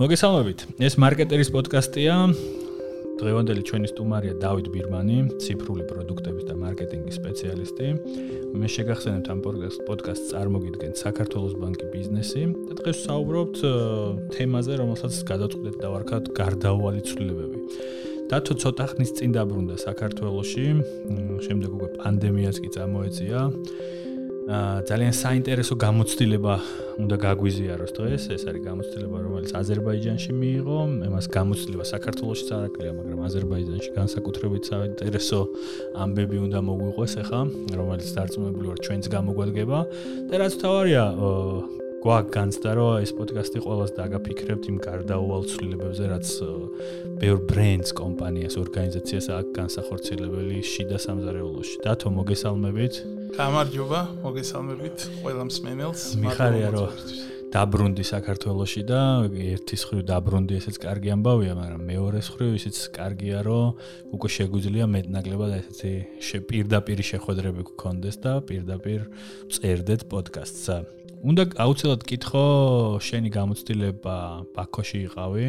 მოგესალმებით. ეს მარკეტერის პოდკასტია. დღევანდელი ჩვენი სტუმარია დავით ბირმანი, ციფრული პროდუქტების და მარკეტინგის სპეციალისტი. მე შეგახსენებთ ამ პოდკასტს წარმოგიდგენთ საქართველოს ბანკი ბიზნესი და დღეს საუბრობთ თემაზე, რომელსაც გადაწყვეტეთ და ვარქავთ გარდაუვალი ცვლილებები. დათო ცოტა ხნის წინ დაბრუნდა საქართველოში, შემდეგ უკვე პანდემიაც კი წამოეწია. ძალიან საინტერესო გამოცდილება უნდა გაგვიზიაროს დღეს. ეს არის გამოცდილება, რომელიც აზერბაიჯანში მიიღო. ამას გამოცდილება საქართველოსში წარაკლია, მაგრამ აზერბაიჯანში განსაკუთრებით საინტერესო ამბები უნდა მოგვიყვეს ახლა, რომელიც დარწმუნებული ვარ ჩვენც გამოგვადგება. და რაც თავარია, გვაგანცდა რომ ეს პოდკასტი ყოველს დაგაფიქრებთ იმ გარდაუვალ ცვლილებებზე რაც ბევრ ბრენდს კომპანიას ორგანიზაციას აქ განსახორციელებელი შიდა სამზარეულოში. დათო მოგესალმებით. გამარჯობა მოგესალმებით ყველა მსმენელს. მიხარია რომ დაბრუნდი საქართველოში და ერთის ხრივ დაბრუნდი ესეც კარგი ამბავია მაგრამ მეორე ხრივ ისიც კარგია რომ უკვე შეგვიძლია მეტნაკლებად ესეთი პირდაპირ შეხვედრები გქონდეს და პირდაპირ წერდეთ პოდკასტსა უნდა აუცილებლად კითხო შენი გამოცდილება ბაქოში იყავი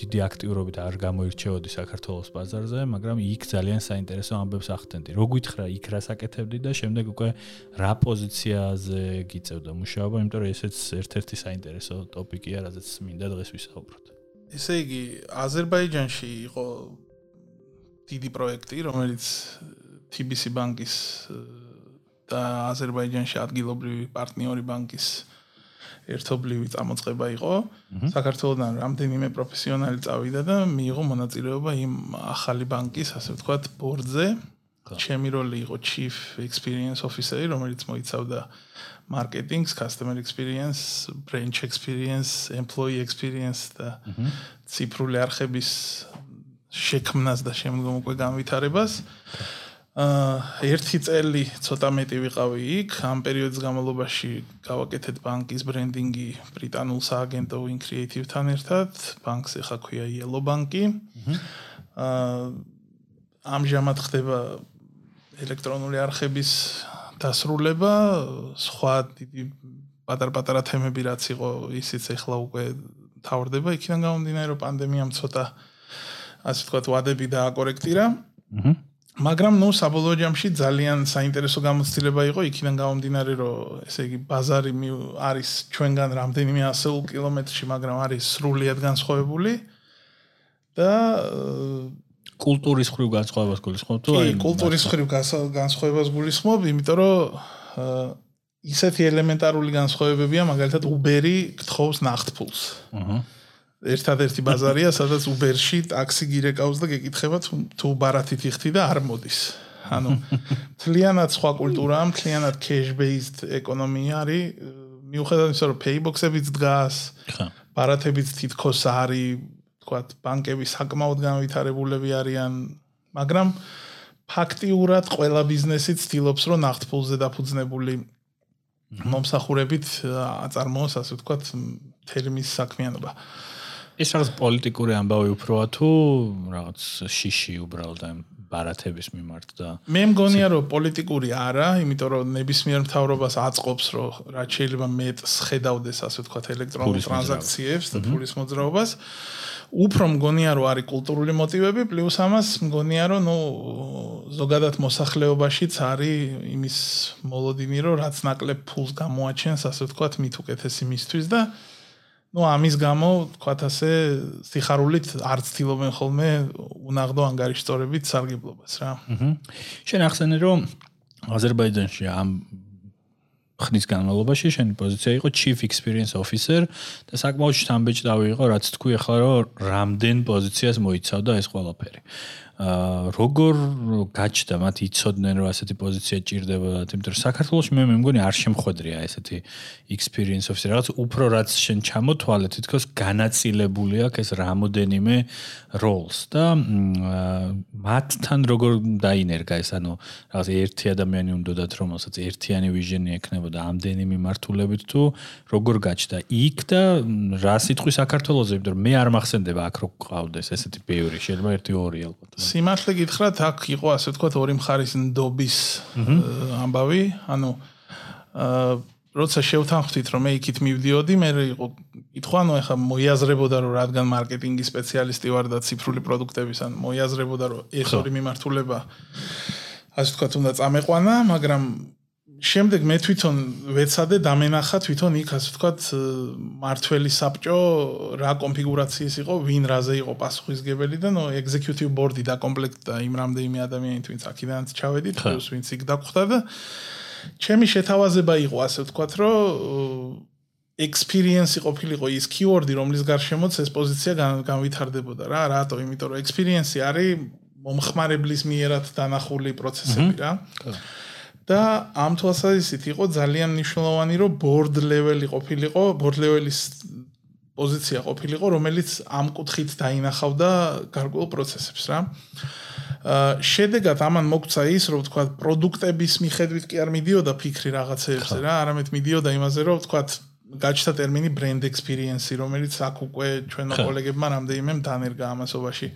დიდი აქტიურობით არ გამოირჩეოდი საქართველოს ბაზარზე, მაგრამ იქ ძალიან საინტერესო ამბებს ახდენდი. რო გითხრა იქ რა საკეთებდი და შემდეგ უკვე რა პოზიციაზე გიწევდა მუშაობა, იმიტომ რომ ესეც ერთ-ერთი საინტერესო ტოპიკია, რაზეც მინდა დღეს ვისაუბროთ. ესე იგი, აზერბაიჯანში იყო დიდი პროექტი, რომელიც TBC ბანკის აზერბაიჯანში ადგილობრივი პარტნიორი ბანკის ერთობლივი წამოწყება იყო. საქართველოსთან რამდენიმე პროფესიონალი წავიდა და მიიღო მონაწილეობა იმ ახალი ბანკის, ასე ვთქვათ, ბორდზე. ჩემი როლი იყო chief experience officer, რომელიც მოიცავდა marketing, customer experience, branch experience, employee experience და ციფრული არხების შექმნას და შემდგომ უკვე განვითარებას. აა ერთი წელი ცოტა მეტი ვიყავი იქ. ამ პერიოდის განმავლობაში გავაკეთეთ ბანკის ბრენდინგი ბრიტანულ სააგენტო Win Creative-თან ერთად. ბანკს ახლა ქვია Yellow Bank-ი. აა ამჟამად ხდება ელექტრონული არხების დასრულება, სხვა დიდი პატარ-პატარა თემები რაც იყო, ისიც ახლა უკვე თავდება. იქიდან გამომდინარე, რომ პანდემიამ ცოტა ასე ვთქვათ, ვადები დააკორექტირა. აჰა მაგრამ ნუ საბოლოო ჯამში ძალიან საინტერესო გამოცდილება იყო იქიდან გამომდინარე რომ ესე იგი ბაზარი არის ჩვენგან რამდენიმე ასეულ კილომეტრში მაგრამ არის სრულიად განსხვავებული და კულტურის ხრივ განსხვავებას გულისხმობ თუ აი კულტურის ხრივ განსხვავებას გულისხმობ იმიტომ რომ ისეთი ელემენტარული განსხვავებებია მაგალითად უბერი გთხოვს ნახტფულს. აჰა ერთადერთი ბაზარია, სადაც Uber-ში ტაქსი გირეკავს და გეკითხება თუ ბარათით იხთი და არ მოდის. ანუ მთლიანად სხვა კულტურაა, მთლიანად cash-based ეკონომია არის. მიუხედავად იმისა, რომ paybox-ებიც დგას, ბარათებიც თითქოს არის, თქვათ, ბანკები საკმაოდ განვითარებულები არიან, მაგრამ ფაქტიურად ყველა ბიზნესი ცდილობს, რომ ნახტფულზე დაფუძნებული მომსახურებით აწარმოოს, ასე ვთქვათ, თერმის საქმიანობა. ეს რაღაც პოლიტიკური ამბავი უფროა თუ რაღაც შიში უბრალოდ ამ ბარათების მიმართ და მე მგონია რომ პოლიტიკური არა, იმიტომ რომ ნებისმიერ მთავრობას აწყობს რომ რაც შეიძლება მეტს ხედავდეს ასე ვთქვათ ელექტრონულ ტრანზაქციებს და ფულის მოძრაობას. უფრო მგონია რომ არის კულტურული მოტივები, პლუს ამას მგონია რომ ნუ ზოგადად მოსახლეობაშიც არის იმის მოლოდინი რომ რაც ნაკლებ ფულს გამოაჩენს ასე ვთქვათ მით უკეთესი მისთვის და ну ამის გამო თქვათ ასე სიხარულით არ ცდილობენ ხოლმე უნაღდო ანგარიშტორებით სარგებლობას რა. აჰა. შენ ახსენე რომ აზერბაიჯანში ამ ხნის განმავლობაში შენი პოზიცია იყო chief experience officer და საკმაოდ შთამბეჭდავი იყო რაც თქვი ახლა რომ რამდენ პოზიციას მოიცავდა ეს ყველაფერი. როგორ გაჩნდა მათ იცოდნენ რომ ასეთი პოზიცია ჭირდებოდათ იმიტომ რომ საქართველოს მე მეგონი არ შემხვედრია ესეთი experience officer რაღაც უფრო რაც შენ ჩამოთვალე თითქოს განაწილებული აქვს ეს რამოდენიმე roles და მათთან როგორ დაინერგა ეს? ანუ რაღაც ერთი ადამიანი უნდათ რომელსაც ერთიანი ვიჟენი ექნებოდა ამდენი მიმართულებით თუ როგორ გაჩნდა იქ და რა სიტყვი საქართველოს იმიტომ რომ მე არ მახსენდება აქ რო ყავდეს ესეთი ბევრი. შეიძლება ერთი ორი ალბათ სიმართლე გითხრათ, აქ იყო ასე ვთქვათ ორი მხარის ნდობის ამბავი, ანუ აა როცა შევთანხმდით რომ მე იქით მივდიოდი, მე იყო კითხვა, ანუ ეხლა მოიაზრებოდა რომ რადგან მარკეტინგის სპეციალისტი ვარ და ციფრული პროდუქტების ან მოიაზრებოდა რომ ეს ორი მიმართულება ასე თქვა უნდა წამეყვანა, მაგრამ შემდეგ მე თვითონ ვეცადე დამენახა თვითონ იქ ასე თქვა მართველი საბჭო რა კონფიგურაციის იყო, ვინ რაზე იყო პასუხისგებელი და ნო executive board-ი და კომპლექტა იმ რამდენიმე ადამიანით ვინც აქედანაც ჩავედით, პლუს ვინც იქ დაგვხვდა და ჩემი შეთავაზება იყო ასე ვთქვათ, რომ experience ყოფილიყო ის keyword-ი, რომლის გარშემოც ეს პოზიცია განვითარდებოდა რა, რატო? იმიტომ რომ experience-ი არის მომხმარებლის მიერად დანახული პროცესები რა. და ამ თვალსაზრისით იყო ძალიან მნიშვნელოვანი, რომ board level-ი ყოფილიყო, board level-ის პოზიცია ყოფილიყო, რომელიც ამ კუთხით დაინახავდა გარკვეულ პროცესებს რა. შედეგად ამან მოგცა ის, რომ თქვა პროდუქტების მიხედვით კი არ მიდიოდა ფიქრი რაღაცეებზე რა, არამედ მიდიოდა იმაზე, რომ თქვა გაჩნდა ტერმინი brand experience, რომელიც აქ უკვე ჩვენო კოლეგებმა რამდენიმე დანერგა ამასობაში.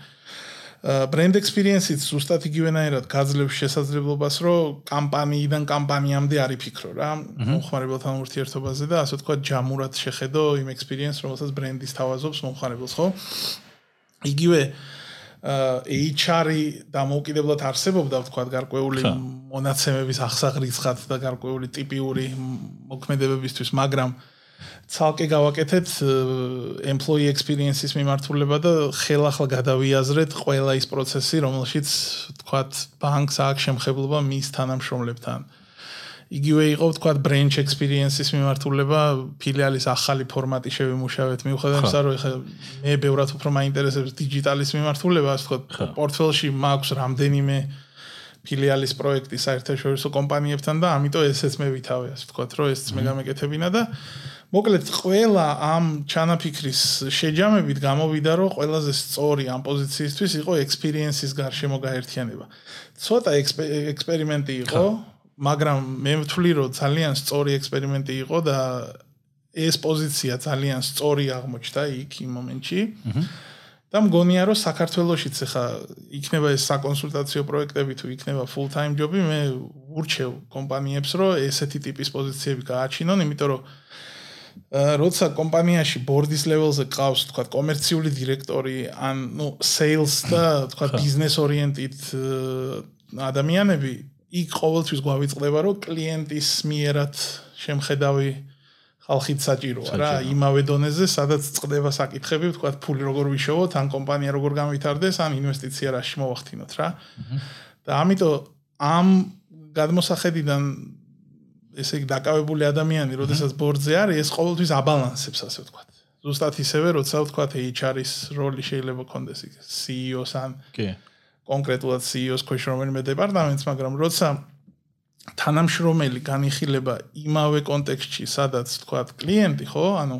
Brand experience-ით ზუსტად იგივენაირად გაძლევს შესაძლებლობას, რომ კამპანიიდან კამპანიამდე არის ფიქრო რა, მომხმარებელთან ურთიერთობაზე და ასე თქვა ჯამურად შეხედო იმ experience, რომელსაც brand-ის თავაზობს მომხმარებელს, ხო? იგივე HR-ი დამოუკიდებლად არსებობდა, ვთქვათ, გარკვეული მონაცემების ახსაღრიცხად და გარკვეული ტიპიური მოქმედებებისთვის, მაგრამ ცალკე გავაკეთეთ employee experience-ის მიმართულება და ხელახლა გადავიაზრეთ ყველა ის პროცესი, რომელშიც ვთქვათ, ბანკს აქვს შემხებლობა მის თანამშრომლებთან. იგივე იყო ვთქვათ branch experience-ის მიმართულება ფილიალის ახალი ფორმატი შევიმუშავეთ მიუხედავად იმისა რომ ეხლა მე ბევრად უფრო მაინტერესებს დიჯიტალის მიმართულება ასე ვთქვათ პორტფელში მაქვს რამდენიმე ფილიალის პროექტი საერთაშორისო კომპანიებთან და ამიტომ ესეც მე ვითავე ასე ვთქვათ რომ ესეც მე გამეკეთებინა და მოკლედ ყველა ამ ჩანაფიქრის შეჯამებით გამოვიდა რომ ყველაზე სწორი ამ პოზიციისთვის იყო experience-ის გარშემო გაერთიანება. ცოტა ექსპერიმენტი იყო, მაგრამ მე ვთვლი რომ ძალიან სწორი ექსპერიმენტი იყო და ეს პოზიცია ძალიან სწორი აღმოჩნდა იქ იმ მომენტში. და მგონია რომ საქართველოსიც ახლა იქნება ეს საკონსულტაციო პროექტები თუ იქნება full time job-ი, მე ურჩევ კომპანიებს რომ ესეთი ტიპის პოზიციები გააჩინონ, იმიტომ რომ როცა კომპანიაში ბორდის ლეველზე ყავს, თქვა კომერციული დირექტორი, ან ნუ sales და თქვა business oriented ადამიანები, იქ ყოველთვის გვავიწყდება, რომ კლიენტის მიერად შემხედავი ხალხით საჭიროა რა, იმავე დონეზე, სადაც წდება საკითხები, თქვა ფული როგორ ვიშოვოთ, ან კომპანია როგორ გამვითარდეს, ან ინვესტიცია რაში მოვახდინოთ რა. და ამიტომ ამ გადმოსახედიდან ესე იგი დაკავებული ადამიანი, როდესაც ბორდზე არის, ეს ყოველთვის აბალანსებს, ასე ვთქვათ. ზუსტად ისევე, როცა ვთქვათ HR-ის როლი შეიძლება კონდეს CEO-ს ან კი კონკრეტულად CEO-ს ქვეშ რომელიმე დეპარტამენტს, მაგრამ როცა თანამშრომელი განიხილება იმავე კონტექსტში, სადაც ვთქვათ კლიენტი, ხო? ანუ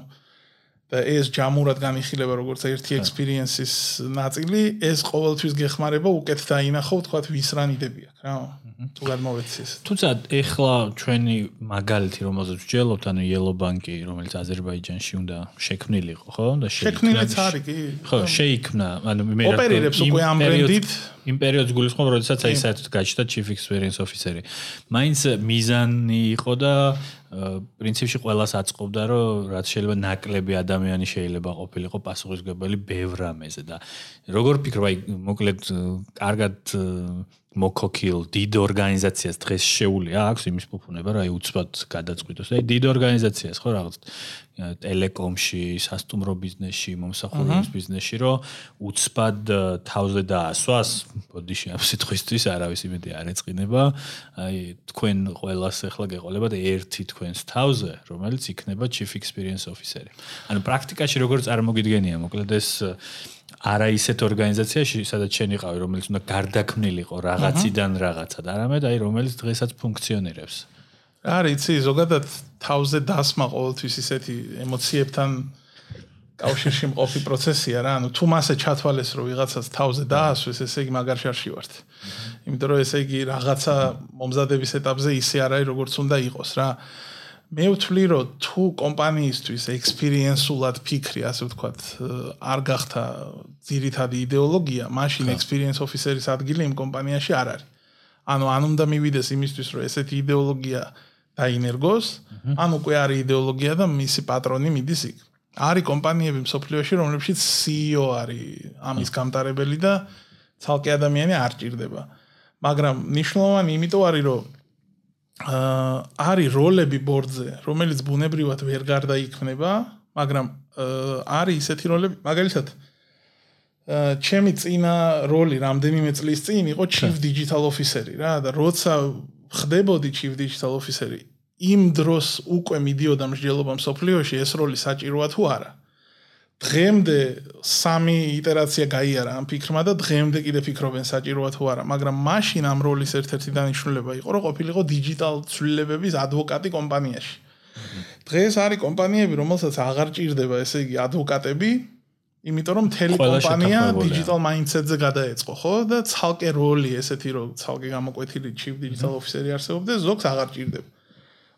ეს ჯამურად განიხილება როგორც ერთი experience-ის ნაწილი, ეს ყოველთვის გეხმარება უკეთ დაინახო, ვთქვათ, ვის რანიდები აქვს, რა. თუ გადმოვეცეს. თუმცა ეხლა ჩვენი მაგალითი რომელზეც ვჯელობთ, ანუ Yellow Bank-ი, რომელიც აზერბაიჯანში უნდა შექმნილიყო, ხო? და შექმნილიც არის კი. ხო, შეიქმნა, ანუ მე რა ოპერირებს უკვე ამ ბრენდით. იმ პერიოდს გულისხმობ, როდესაც აი საერთოდ გაჩნდა Chief Experience Officer-ი. მაინც მიზანი იყო და პრინციპში ყოველას აწყობდა, რომ რაც შეიძლება ნაკლები ადამიანი შეიძლება ყოფილიყო პასუხისგებელი ბევრ რამეზე და როგორ ფიქრობ, აი მოკლედ კარგად მოკოკილ დიდ ორგანიზაციას დღეს შეუულია აქვს იმის ფუფუნება რა უცბად გადაწყვიტოს. აი დიდ ორგანიზაციას ხო რაღაც ტელეკომში სასტუმრო ბიზნესში მომსახურების ბიზნესში რომ უცბად თავზე დაასვას ბოდიში ამ სიტყვისთვის არავის იმედი არ ეწყინება. აი თქვენ ყოველას ახლა გეყოლებათ ერთი თქვენს თავზე რომელიც იქნება chief experience officer-ი. ანუ პრაქტიკაში როგორ წარმოგიდგენია? მოკლედ ეს არა ისეთ ორგანიზაციაში, სადაც შენ იყავი, რომელიც უნდა გარდაქმნილიყო რაღაციდან რაღაცა და არამედ აი რომელიც დღესაც ფუნქციონირებს. არა, იცი, ზოგადად თავზე დასმა ყოველთვის ისეთი ემოციებთან კავშირში მყოფი პროცესია რა, ანუ თუ მასე ჩათვალეს, რომ ვიღაცას თავზე დაასვეს, ესე იგი მაგარ შარში ვართ. იმიტომ რომ ესე იგი რაღაცა მომზადების ეტაპზე ისე არ არის, როგორც უნდა იყოს რა. მე ვთვლი რომ თუ კომპანიისთვის ექსპერიენსულად ფიქრი ასე ვთქვათ არ გახთა ძირითადი იდეოლოგია, მაშინ experience officer-ის ადგილი იმ კომპანიაში არ არის. ანუ ან უნდა მივიდეს იმისთვის რომ ესეთი იდეოლოგია დაინერგოს, ან უკვე არის იდეოლოგია და მისი პატრონი მიდის იქ. არის კომპანიები მსოფლიოში, რომლებშიც CEO არის ამის გამტარებელი და ცალკე ადამიანი არ ჭირდება. მაგრამ ნიშნულოვანი იმიტომ არის, რომ არის როლები ბორდზე, რომელიც ბუნებრივად ვერ გარდაიქმნება, მაგრამ არის ისეთი როლები, მაგალითად ჩემი წინა როლი რამდენიმე წლის წინ იყო chief digital officer-ი რა და როცა ხდებოდი chief digital officer-ი იმ დროს უკვე მიდიოდა მსჯელობა მსოფლიოში ეს როლი საჭიროა თუ არა. დღემდე სამი იტერაცია გაიარა ამ ფიქრმა და დღემდე კიდე ფიქრობენ საჭიროა თუ არა, მაგრამ მაშინ ამ როლის ერთ-ერთი დანიშნულება იყო, რომ ყოფილიყო digital ცვლილებების ადვოკატი კომპანიაში. დღეს არის კომპანიები, რომელსაც აღარ ჭირდება, ესე იგი, ადვოკატები, იმიტომ რომ მთელი კომპანია digital mindset-ზე გადაეწყო, ხო? და ცალკე როლი ესეთი რომ ცალკე გამოკვეთილი chief digital officer-ი არსებობს, ზოგს აღარ ჭირდება.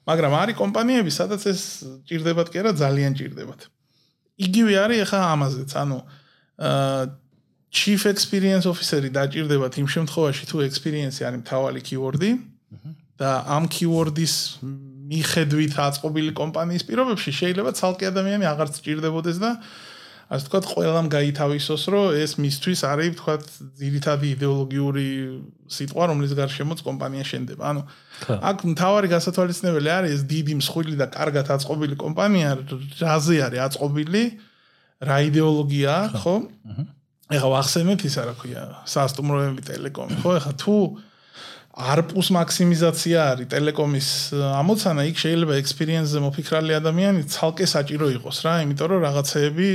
მაგრამ არის კომპანიები, სადაც ეს ჭირდებათ კი არა, ძალიან ჭირდებათ. იგივე არის ახლა ამაზეც, ანუ აა chief experience officer-ი დაჭირდებათ იმ შემთხვევაში თუ experience არის მთავარი keyword-ი და ამ keyword-ის მიხედვით აწყობილი კომპანიის პირობებში შეიძლება ცალკე ადამიანი აღარც ჭირდებოდეს და ასე ვთქვათ, ყველამ გაითავისოს, რომ ეს მისთვის არის, ვთქვათ, ძირითადი идеოლოგიური სიტყვა, რომლის გარშემოც კომპანია შენდება. ანუ აქ მთავარი გასათვალისწინებელი არის ეს დიდი მსხვილი და კარგად აწყობილი კომპანია, რაზე არის აწყობილი, რა идеოლოგია, ხო? ეხლა ვახსენეთ ისა რა ქვია, სასტუმროები, ტელეკომი, ხო? ეხლა თუ ARPU-ს მაქსიმიზაცია არის ტელეკომის ამოცანა, იქ შეიძლება experience-ზე მოფიქრალი ადამიანი ცალკე საჭირო იყოს რა, იმიტომ რომ რაღაცეები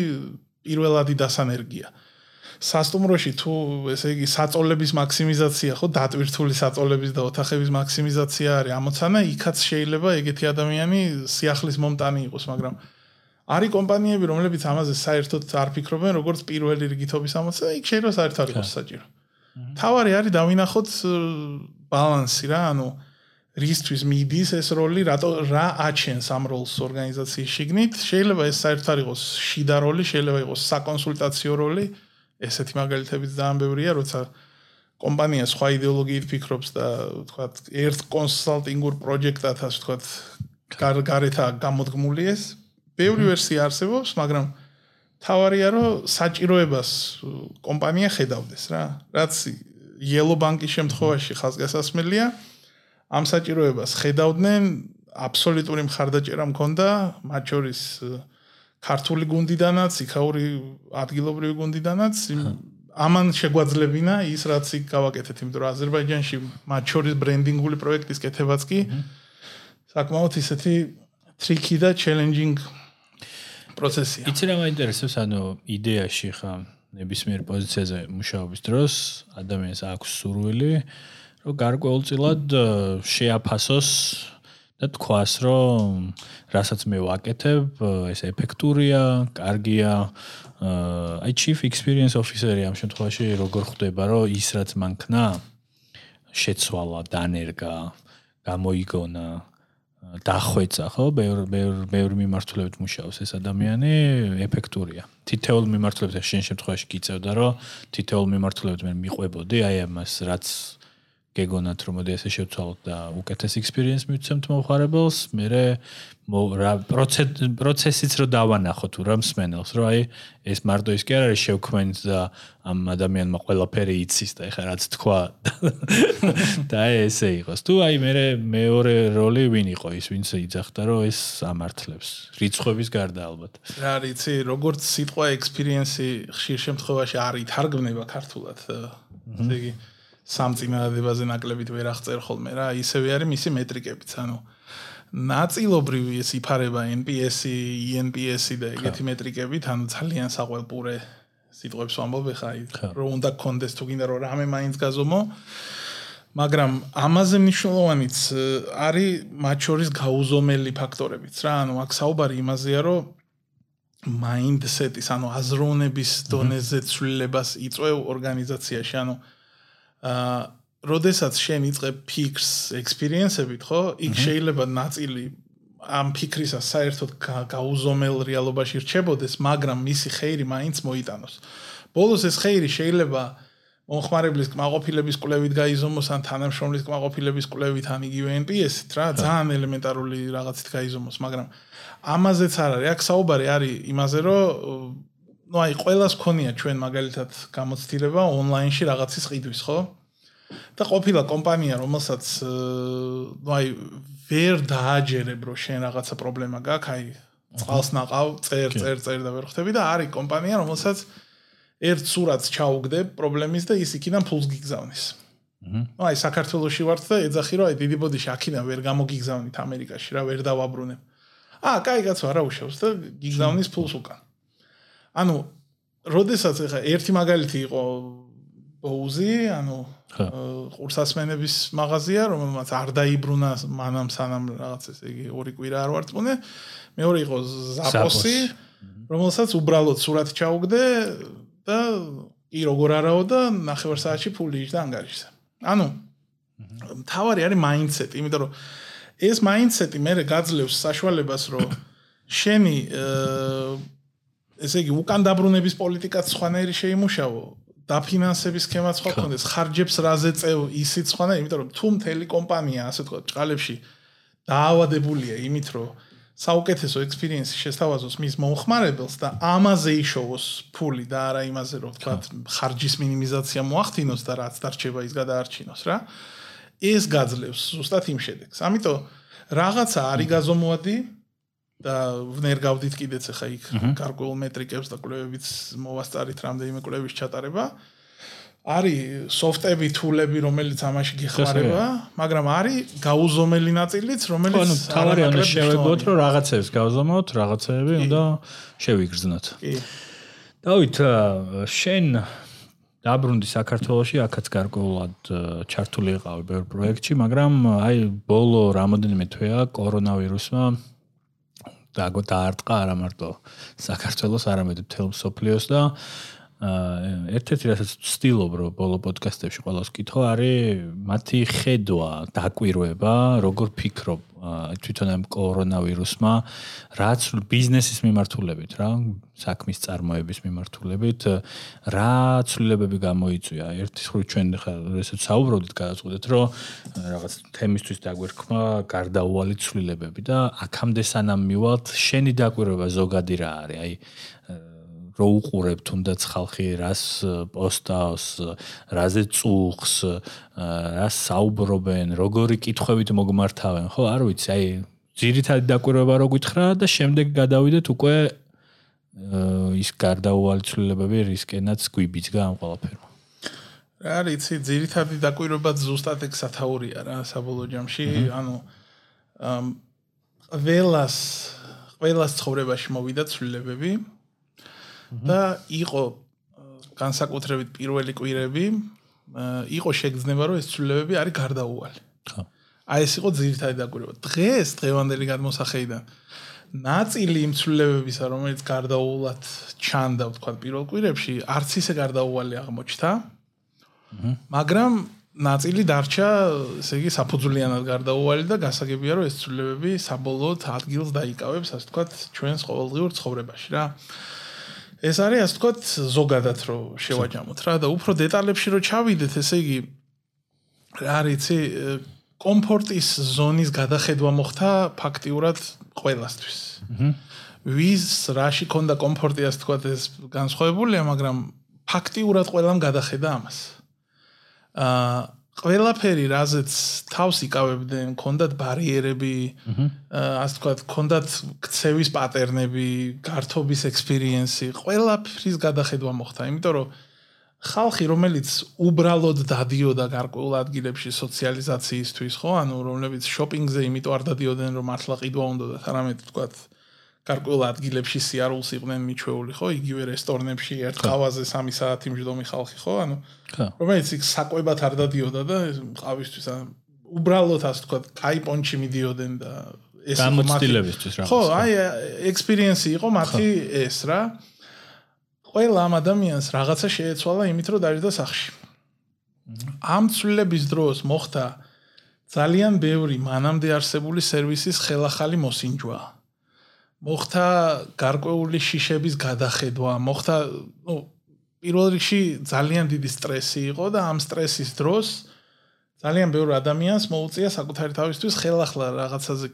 პირველადი დასანერგია. სასტუმროში თუ ესე იგი საწოლების მაქსიმიზაცია ხო, დატვირთული საწოლების და ოთახების მაქსიმიზაცია არის ამოცანა, იქაც შეიძლება ეგეთი ადამიანი სიახლის მომტანი იყოს, მაგრამ არის კომპანიები, რომლებიც ამაზე საერთოდ არ ფიქრობენ, როგორც პირველი რიგითობის ამოცანა, იქ შეიძლება საერთოდ არ იყოს საჭირო. თავარი არის დავინახოთ ბალანსი რა, ანუ რისთვის მიდის ეს როლი, რატო რა აჩენს ამ როლს ორგანიზაციის შიგნით? შეიძლება ეს საერთოდ არ იყოს შიდა როლი, შეიძლება იყოს საკონსულტაციო როლი. ესეთი მაგალითებიც ძალიან ბევრია, როცა კომპანია სხვა იდეოლოგიით ფიქრობს და თქვა ერთ კონსალტინგურ პროექტად ასე თქვა გარეთ გამოდგმული ეს. ბევრი ვერსია არსებობს, მაგრამ თავარია რომ საჭიროებას კომპანია ხედავდეს რა. რაც Yellow Bank-ის შემთხვევაში ხაზგასასმელია. ამ საჭიროებას ხედავდნენ, აბსოლუტური მხარდაჭერა მქონდა, მათ შორის ქართული გუნდიდანაც, იქაური ადგილობრივი გუნდიდანაც. ამან შეგვაძლებინა ის რაც იქ გავაკეთეთ, იმიტომ რომ აზერბაიჯანში მათ შორის ბრენდინგული პროექტის კეთებაც კი საკმაოდ ისეთი ტრიკი და ჩელენჯინგ პროცესია. იცი რა მაინტერესებს, ანუ იდეაში ხა ნებისმიერ პოზიციაზე მუშაობის დროს ადამიანს აქვს სურვილი რომ გარკვეულწილად შეაფასოს და თქვას რომ რასაც მე ვაკეთებ ეს ეფექტურია, კარგია. აი chief experience officer-ი ამ შემთხვევაში როგორ ხვდება რომ ის რაც მანქნა შეცვალა, დანერგა, გამოიგონა, დახვეცა, ხო? ბევრ ბევრ ბევრ მიმართულებით მუშაობს ეს ადამიანი, ეფექტურია. თითოეულ მიმართულებით შენ შემთხვევაში გიწევდა, რომ თითოეულ მიმართულებით მე მიყვებოდი, აი ამას რაც გეგონათ რომ მოდი ესე შევცვალოთ და უკეთეს ექსპერიენს მივცემთ მომხარებელს, მე რა პროცესიც რო დავანახო თუ რა მსმენელს, რომ აი ეს მარტო ის კი არ არის შევქმნით და ამ ადამიანმა ყველაფერი იცის და ეხლა რაც თქვა და ესე იყოს. თუ აი მე მეორე როლი ვინ იყო ის, ვინც იძახდა რომ ეს ამართლებს რიცხვების გარდა ალბათ. რა რიცი, როგორც სიტყვა ექსპერიენსი ხშირ შემთხვევაში არ ითარგმნება ქართულად. ესე იგი სამწინააღმდეგოზე ნაკლებით ვერ აღწერ ხოლმე რა, ისევე არის მისი მეტრიკებიც, ანუ ნაწილობრივი ეს იფარება NPS-ი, ENPS-ი და ეგეთი მეტრიკებით, ანუ ძალიან საყვალპურე სიტყვებს ვამბობ ხა, რომ უნდა კონდეს თუ გინდა რომ რამე მაინც გაზომო. მაგრამ ამაზე მნიშვნელოვანიც არის მათ შორის გაუზომელი ფაქტორებიც რა, ანუ აქ საუბარი იმაზეა, რომ mindset-ის, ანუ აზროვნების დონეზე ცვლილებას იწვევ ორგანიზაციაში, ანუ აა როდესაც შენ იწყებ ფიქრს ექსპერიენსებით, ხო? იქ შეიძლება ნაწილი ამ ფიქრისა საერთოდ გაუზომელ რეალობაში რჩებოდეს, მაგრამ მისი ხეირი მაინც მოიტანოს. ბოლოს ეს ხეირი შეიძლება მომხმარებლის კმაყოფილების კვლევით გაიზომოს ან თანამშრომლის კმაყოფილების კვლევით ან იგივე NPS-ით რა, ძალიან ელემენტარული რაღაცით გაიზომოს, მაგრამ ამაზეც არ არის. აქ საუბარი არის იმაზე, რომ ну აი ყოველას ქონია ჩვენ მაგალითად გამოცდილება ონლაინში რაღაცის ყიდვის, ხო? და ყოფილა კომპანია, რომელსაც ну აი ვერ დააჯერებ, რომ შენ რაღაცა პრობლემა გაქვს, აი წყალს ناყავ, წერ, წერ, წერ და ვერ ხვდები და არის კომპანია, რომელსაც ერთ სურათს ჩაუგდებ პრობლემის და ის იქიდან ფულს გიგზავნის. ну აი საქართველოსში ვართ და ეძახი რომ აი დიდი ბოდიში აქიდან ვერ გამოგიგზავნით ამერიკაში რა ვერ დავაბრუნებ. აა, კაი კაცო, არა უშავს და გიგზავნის ფულს უკან. ანუ, როდესაც ეხა ერთი მაგალითი იყო ბოუზი, ანუ ყურსასმენების მაღაზია, რომელმაც არ დაიბრუნა მანამ სანამ რაღაც ესე იგი ორი კვირა არ ვარწმუნე. მეორე იყო ზაპოსი, რომელსაც უბრალოდ სურათი ჩაუგდე და კი როგორ არაო და ნახევარ საათში ფული იჭდა ანგარიშზე. ანუ თავარი არის მაინდსეტი, იმიტომ რომ ეს მაინდსეტი მე გაძლევს საშუალებას, რომ შენი ესე იგი უკან დაბრუნების პოლიტიკაც სხვანაირი შეიმუშავო, დაფინანსების სქემაც სხვა ქონდეს, ხარჯებს რაზე წევ ისიც სხვანაირი, იმიტომ რომ თუ მთელი კომპანია ასე თქვა ჭყალებში დაავადებულია იმით, რომ საუკეთესო ექსპერიენსი შესთავაზოს მის მომხმარებელს და ამაზე იშოვოს ფული და არა იმაზე რომ თქვა ხარჯის მინიმიზაცია მოახდინოს და რაც დარჩება ის გადაარჩინოს რა. ეს გაძლევს ზუსტად იმ შედეგს. ამიტომ რაღაცა არის გაზომვადი და ვნერ გავდით კიდეც ახლა იქ გარკვეულ მეტრიკებს და კვლევებიც მოვასწარით რამდენიმე კვლევის ჩატარება. არის სოფტები, თულები, რომელიც ამაში გიხმარება, მაგრამ არის გაუზომელი ნაწილიც, რომელიც ანუ თავარი უნდა შევეგოთ, რომ რაღაცებს გავზომოთ, რაღაცები უნდა შევიგრძნოთ. კი. დავით, შენ დაბრუნდი საქართველოში, აქაც გარკვეულად ჩართული იყავი ბევრ პროექტში, მაგრამ აი ბოლო რამოდენიმე თვეა კორონავირუსმა დაარტყა არა მარტო საქართველოს, არამედ მთელ სოფლიოს და ერთ-ერთი რასაც ვცდილობ რომ ბოლო პოდკასტებში ყოველს ვკითხო არის მათი ხედვა, დაკვირვება, როგორ ფიქრობ თვითონ ამ კორონავირუსმა რაც ბიზნესის მიმართულებით რა, საქმის წარმოების მიმართულებით რა ცვლილებები გამოიწვია. ერთი ხრი ჩვენ ხა ესეც საუბრობდით, გადაწყვეტეთ რომ რაღაც თემისთვის დაგვერქმა გარდაუვალი ცვლილებები და აქამდე სანამ მივალთ, შენი დაკვირვება ზოგადი რა არის? აი რო უყურებ თუნდაც ხალხი რას პოსტავს, რაზე წუხს, რას საუბრობენ, როგორი კითხვებით მოგმართავენ, ხო, არ ვიცი, აი ძირითადი დაკვირვება რო გითხრა და შემდეგ გადავიდეთ უკვე ის გარდაუვალი ცვლილებები რისკენაც გვიბიძგა ამ ყველაფერმა. რა არის, ძირითადი დაკვირვება ზუსტად ეგ სათაურია რა, საბოლოო ჯამში, ანუ ყველას ყველას ცხოვრებაში მოვიდა ცვლილებები. და იყო განსაკუთრებით პირველი კვირები იყო შეგრძნება რომ ეს ცვლილებები არის გარდაუვალი. ხო. აი ეს იყო ძირითადი დაკვირვება. დღეს დღევანდელი გადმოსახედიდან ნაწილი იმ ცვლილებებისა რომელიც გარდაუვალად ჩანდა თქვა პირველ კვირებში არც ისე გარდაუვალი აღმოჩნდა. მაგრამ ნაწილი დარჩა, ესე იგი, საფუძვლიანად გარდაუვალი და გასაგებია რომ ეს ცვლილებები საბოლოოდ ადგილს დაიკავებს, ასე ვთქვათ, ჩვენს ყოველდღიურ ცხოვრებაში რა. ეს არის ასე ვთქვათ ზოგადად რომ შევაჯამოთ რა და უფრო დეტალებში რომ ჩავიდეთ ესე იგი რა არის კომფორტის ზონის გადახედვა მოხდა ფაქტიურად ყველასთვის. ვის რაში კონდა კომფორტი ასე ვთქვათ ეს განსხვავებულია, მაგრამ ფაქტიურად ყველამ გადახედა ამას. აა ყველაფერი რაზეც თავს იკავებდნენ, კონდათ ბარიერები, ასე ვთქვათ, კონდათ ქცევის პატერნები, გართობის ექსპერიენსი, ყველაფრის გადახედვა მოხდა, იმიტომ რომ ხალხი, რომელიც უბრალოდ დადიოდა გარკვეულ ადგილებში სოციალიზაციისთვის, ხო, ანუ რომლებიც შოპინგზე იმიტომ არ დადიოდნენ, რომ მართლა ყიდვა უნდა და თამამეთ ვთქვათ, გარკვეულ ადგილებში სიარულს იყვნენ მიჩვეული, ხო? იგივე რესტორნებში ერთ ყავაზე 3 საათი მჯდომი ხალხი, ხო? ანუ რომელიც იქ საკვებად არ დადიოდა და ყავისთვის ან უბრალოდ ასე თქვა, კაი პონჩი მიდიოდნენ და ეს გამოცდილებისთვის რა. ხო, აი ექსპერიენსი იყო მათი ეს რა. ყველა ამ ადამიანს რაღაცა შეეცვალა იმით, რომ დაიჯდა სახში. ამ ცვლილების დროს მოხდა ძალიან ბევრი მანამდე არსებული სერვისის ხელახალი მოსინჯვა. მოხდა გარკვეული შიშების გადახედვა, მოხდა, ну, პირველ რიგში ძალიან დიდი სტრესი იყო და ამ სტრესის დროს ძალიან ბევრი ადამიანს მოუწია საკუთარი თავისთვის ხელახლა რაღაცაზე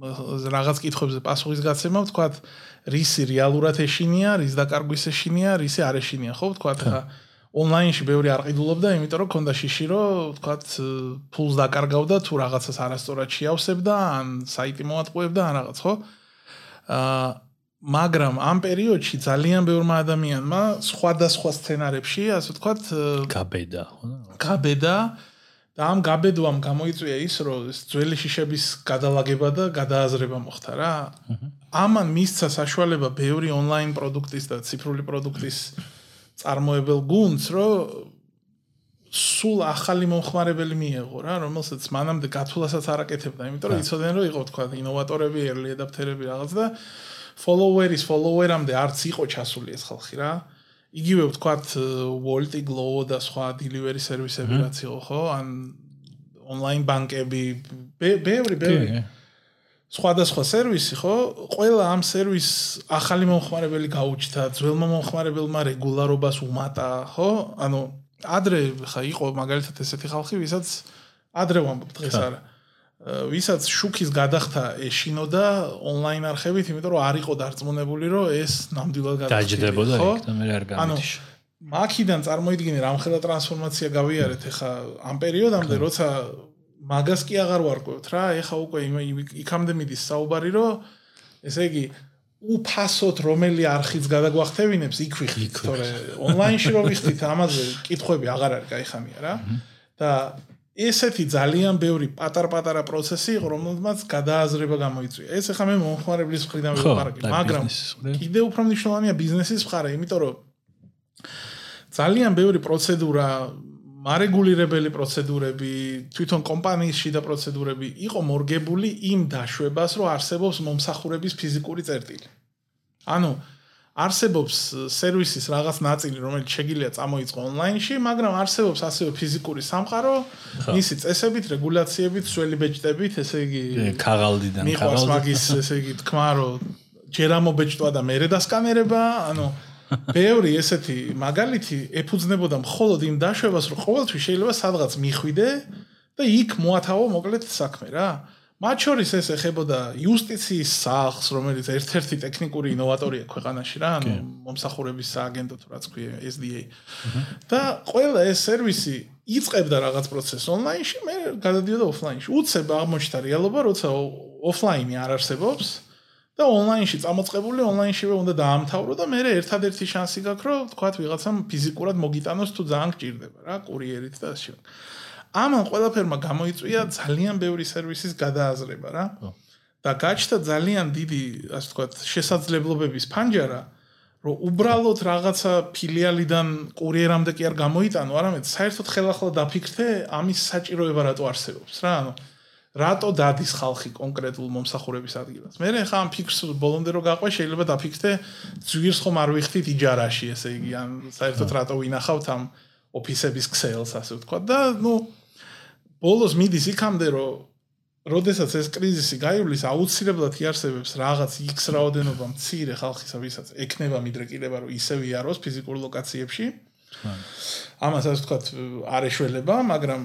რაღაც კითხვებზე პასუხის გაცემა, ვთქვათ, რისი რეალურად ეშინია, რის დაკარგვის ეშინია, რისი არ ეშინია, ხო, ვთქვათ, ხა ონლაინში ბევრი არ ყიდულობდა, იმიტომ რომ ქონდა შიში, რომ ვთქვათ, ფულს დაკარგავდა თუ რაღაცას არასწორად შეავსებდა, ან საიტი მოატყუებდა, ან რაღაც, ხო? აა მაგრამ ამ პერიოდში ძალიან ბევრმა ადამიანმა სხვადასხვა სცენარებში, ასე ვთქვათ, გაბედა, ხო? გაბედა და ამ გაბედვამ გამოიწვია ის, რომ ძველი შიშების გადალაგება და გადააზრება მოხდა რა. ამან მისცა საშუალება ბევრი ონლაინ პროდუქტის და ციფრული პროდუქტის წარმოებელ გუნდს, რომ სულ ახალი მომხმარებელი მიეღო რა, რომელსაც მანამდე გათვლასაც არ აკეთებდა, იმიტომ რომ იცოდნენ რომ იყო თქვა ინოვატორები, early adapter-ები რაღაც და follower-ის follower-ამდე არც იყო ჩასული ეს ხალხი რა. იგივე ვთქვათ Volt-ი, Glovo და სხვა delivery სერვისები რაც იყო, ხო? ან online ბანკები, ბევრი, ბევრი. სხვადასხვა სერვისი, ხო? ყველა ამ სერვისს ახალი მომხმარებელი გაუჩნდა, ძველმა მომხმარებელმა რეგულარობას უმატა, ხო? ანუ ადრე ხა იყო მაგალითად ესეთი ხალხი, ვისაც ადრე ვამბობ დღეს არა. ვისაც შუქის გადახთა ეშინოდა ონლაინ არხებით, იმიტომ რომ არ იყო დარწმუნებული, რომ ეს ნამდვილად გადაჭდებოდა იქ და მე არ გამიჩ. მაქიდან წარმოიდგინე რამხელა ტრანსფორმაცია გავიარეთ ახლა ამ პერიოდამდე, როცა მაგას კი აღარ ვარკვევთ რა, ეხა უკვე იქამდე მიდის საუბარი, რომ ესე იგი უფასოდ რომელი არქივს გადაგვახდევინებს, იქ ვიხდით, თორე ონლაინში რო ვიხდით, ამაზე კითხვები აღარ არის გაიხამია რა. და ესეთი ძალიან ბევრი პატარ-პატარა პროცესი იყო, რომელმაც გადააზრება გამოიწვია. ეს ახლა მე მომხმარებლის მხრიდან ვიყარკი, მაგრამ კიდევ უფრო მნიშვნელოვანია ბიზნესის მხარე, იმიტომ რომ ძალიან ბევრი პროცედურა მარეგულირებელი პროცედურები, თვითონ კომპანიის შიდა პროცედურები იყო მორგებული იმ დაშვებას, რომ არსებობს მომსახურების ფიზიკური წერტილი. ანუ არსებობს სერვისის რაღაც ნაწილი, რომელიც შეგიძლია წამოიწყო ონლაინში, მაგრამ არსებობს ასევე ფიზიკური სამყარო, მისი წესებით, რეგულაციებით, სველი ბეჭდებით, ესე იგი ქაღალდიდან ქაღალდი. მიყვარს მაგის, ესე იგი, თქმა რომ ჯერ ამობეჭდვა და მერე დასკანერება, ანუ ბევრი ესეთი მაგალითი ეფუძნებოდა მხოლოდ იმ დაშვებას, რომ ყოველთვის შეიძლება სადღაც მიხვიდე და იქ მოათავო მოკლედ საქმე რა. მათ შორის ეს ეხებოდა იუსტიციის სახლს, რომელიც ერთ-ერთი ტექნიკური ინოვატორია ქვეყანაში რა, ანუ მომსახურების სააგენტო თუ რაც ქვია SDA. და ყველა ეს სერვისი იწყებდა რაღაც პროცესს ონლაინში, მე გადადიოდა ოფლაინში. უცებ აღმოჩნდა რეალობა, როცა ოფლაინი არ არსებობს და ონლაინში წამოწყებული ონლაინშივე უნდა დაამთავრო და მე ერთადერთი შანსი გაქვს, რომ თქვათ ვიღაცამ ფიზიკურად მოგიტანოს თუ ძალიან გჭირდება რა, კურიერით და ასე. ამან ყველაფერმა გამოიწვია ძალიან ბევრი სერვისის გადააზრება რა. და გაჩნდა ძალიან დიდი, ასე ვთქვათ, შესაძლებლობების ფანჯარა, რომ უბრალოდ რაღაცა ფილიალიდან კურიერამდე კი არ გამოიტანო, არამედ საერთოდ ხელახლა დაფიქრდე ამის საჭიროება რატო არსებობს რა. ანუ რატო დადის ხალხი კონკრეტულ მომსახურების ადგილას. მე ხა ამ ფიქრს ბოლომდე რო გაყვე შეიძლება დაფიქრდე ძვირს ხომ არ ვიხდით იჯარაში, ესე იგი, ან საერთოდ რატო ვინახავთ ამ ოფისების ქსელს, ასე ვთქვათ და ნუ ბოლოს მიდის იქამდე, რომ როდესაც ეს კრიზისი გაივლის, აუცილებლად იარსებებს რაღაც X რაოდენობა მცირე ხალხისა, ვისაც ეკნება მიდრეკილება, რომ ისე ვიაროს ფიზიკურ ლოკაციებში. ამას ასე ვთქვათ, არ ეშველება, მაგრამ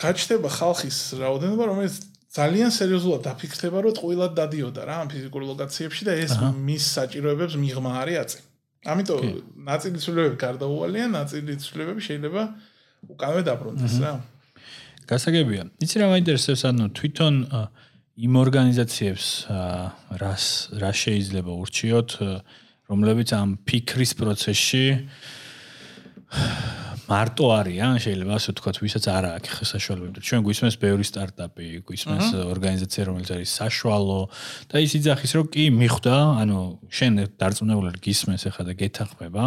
გაჩნდება ხალხის რაოდენობა, რომელიც ძალიან სერიოზულად დაფიქრდება, რომ ტყუილად დადიოდა რა ამ ფიზიკურ ლოკაციებში და ეს მის საჭიროებებს მიღმა არის აწი. ამიტომ ნაწილი ცვლილებები გარდაუვალია, ნაწილი ცვლილებები შეიძლება უკანვე დაბრუნდეს რა. გასაგებია. იცი რა მაინტერესებს, ანუ თვითონ იმ ორგანიზაციებს რას რა შეიძლება ურჩიოთ, რომლებიც ამ ფიქრის პროცესში მარტო არიან, შეიძლება ასე ვთქვათ, ვისაც არ აქვს ხელსაშუალებები. ჩვენ გვისმენს ბევრი სტარტაპი, გვისმენს ორგანიზაცია, რომელიც არის საშუალო და ის იძახის, რომ კი მიხვდა, ანუ შენ დარწმუნებული გისმენს ახლა და გეთახმება.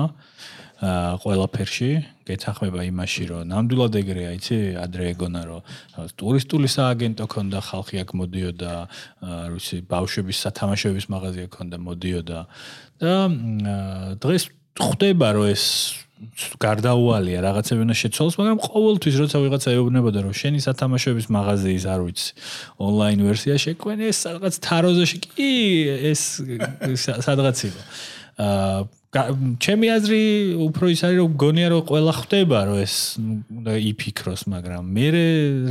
აა ყველაფერში გეთახმება იმაში რომ ნამდვილად ეგრეა იცი ადრე ეგონა რომ ტურისტული სააგენტო ქონდა ხალხი აქ მოდიოდა რუსი ბავშვების სათამაშოების მაღაზია ქონდა მოდიოდა და დღეს ხვდება რომ ეს გარდაუვალია რაღაცები უნდა შეცვალოს მაგრამ ყოველთვის როცა ვიღაცა ეუბნებოდა რომ შენი სათამაშოების მაღაზიის არ ვიცი. ონლაინ ვერსია შეკვენ ეს რაღაც თაროზეში კი ეს სადღაც იყო. აა ჩემი აზრი უფრო ის არის რომ გონია რომ ყველა ხვდება რომ ეს უნდა იფიქროს მაგრამ მე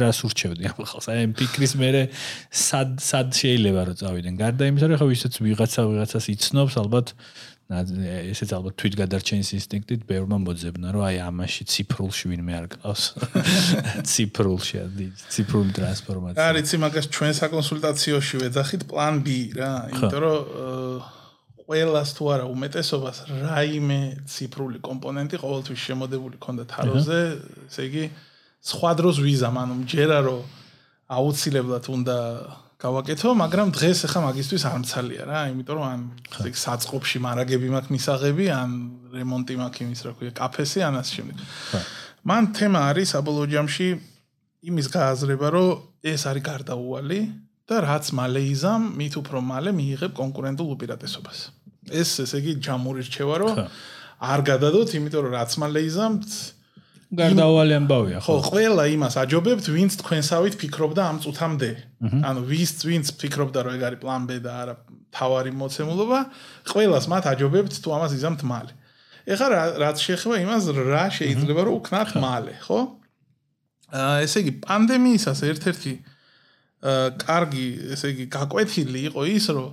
რას ურჩევდი ამ ხალხს? აი ამ ფიქრის მე სად სად შეიძლება რომ წავიდნენ? გარდა იმისა რომ ხო ვისაც ვიღაცა ვიღაცას იცნობს ალბათ ესეც ალბათ თვითგადარჩენის ინსტინქტით ბევრმა მოძებნა რომ აი ამაში ციფრულში ვინმე არ ყავს. ციფრულში ციფრული ტრანსფორმაცია. არის იმაგას ჩვენ საკონსულტაციოში ვეძახით პლან B რა იმიტომ რომ ყველას თუ არა უმეტესობას რაიმე ციფრული კომპონენტი ყოველთვის შემოდებული ქონდა თაროზე. ესე იგი სხვა დროს ვიზამ ანუ მჯერა რომ აუცილებლად უნდა გავაკეთო, მაგრამ დღეს ახლა მაგისტვის არ მცალია რა, იმიტომ რომ ან საწყობში მარაგები მაქვს მისაღები, ან რემონტი მაქვს იმის რა ქვია, კაფესი ან ასე შემდეგ. მან თემა არის საბოლოო ჯამში იმის გააზრება, რომ ეს არის გარდაუვალი და რაც მალე იზამ, მით უფრო მალე მიიღებ კონკურენტულ უპირატესობას. ეს ესე იგი ჯამური რჩევა, რომ არ გადადოთ, იმიტომ რომ რაც მალე იზამთ, გარდაუვალი ამბავია ხო. ყველა იმას აჯობებთ ვინც თქვენსავით ფიქრობდა ამ წუთამდე. ანუ ვის ვინც ფიქრობდა რომ ეგ არის პლან B და არა თავარი მოცემულობა ყველას მათ აჯობებთ თუ ამას იზამთ მალე. ეხლა რაც შეეხება იმას რა შეიძლება რომ უკნათ მალე ხო? აა ესე იგი პანდემიისას ერთ-ერთი აა კარგი ესე იგი გაკვეთილი იყო ის რომ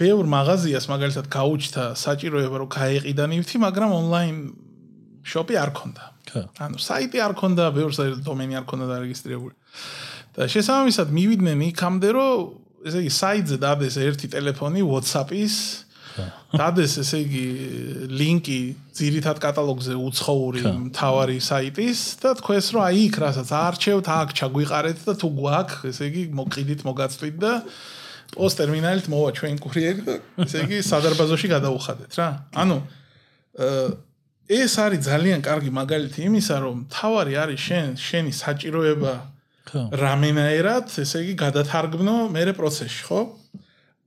ბევრ მაღაზიას მაგალითად გაუჩთა საჭიროება რომ გაეყიდა ნივთი მაგრამ ონლაინ შოპი არ ქონდა. ხო. ანუ საიტი არ ქონდა, ბევრს დომენი არ ქონდა დარეგისტრირებული. და შესაბამისად მივიდნენ იქამდე, რომ ესე იგი საიტზე დადეს ერთი ტელეფონი WhatsApp-ის დადეს ესე იგი ლინკი ძირითად კატალოგზე უცხოური მთავარი საიტის და თქვენს რომ აი იქ რასაც არჩევთ აქ ჩაგვიყარეთ და თუ გვაქვს ესე იგი მოყიდით მოგაწვით და პოსტ ტერმინალით მოვა ჩვენ კურიერი და ესე იგი სადარბაზოში გადაუხადეთ რა. ანუ ეს არის ძალიან კარგი მაგალითი იმისა, რომ თავარი არის შენ შენი საჭიროება რამენაერად, ესე იგი გადათარგმნო მეરે პროცესში, ხო?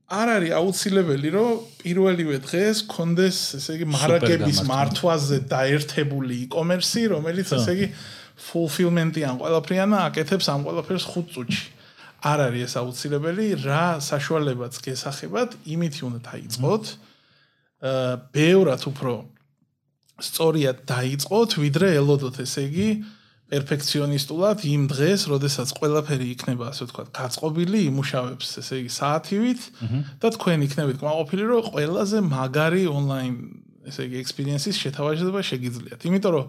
არ არის აუცილებელი, რომ პირველივე დღეს კონდეს, ესე იგი, მარაკების მართვაზე დაერთებული e-commerce, რომელიც ესე იგი fulfillment-ი ან ყველაფრიანა აკეთებს ამ ყველაფერს 5 წუთში. არ არის ეს აუცილებელი, რა საშუალებაც გესახებათ, იმითი უნდა დაიწყოთ. აა, ბევრად უფრო სწორიად დაიწყოთ, ვიდრე ელოდოთ, ესე იგი, პერფექციონისტულად იმ დღეს, როდესაც ყველაფერი იქნება, ასე ვთქვათ, გაწყობილი, იმუშავებს, ესე იგი, საათივით და თქვენ იქნებით კმაყოფილი, რომ ყველაზე მაგარი ონლაინ, ესე იგი, ექსპერიენსის შეთავაზება შეგიძლიათ. იმიტომ რომ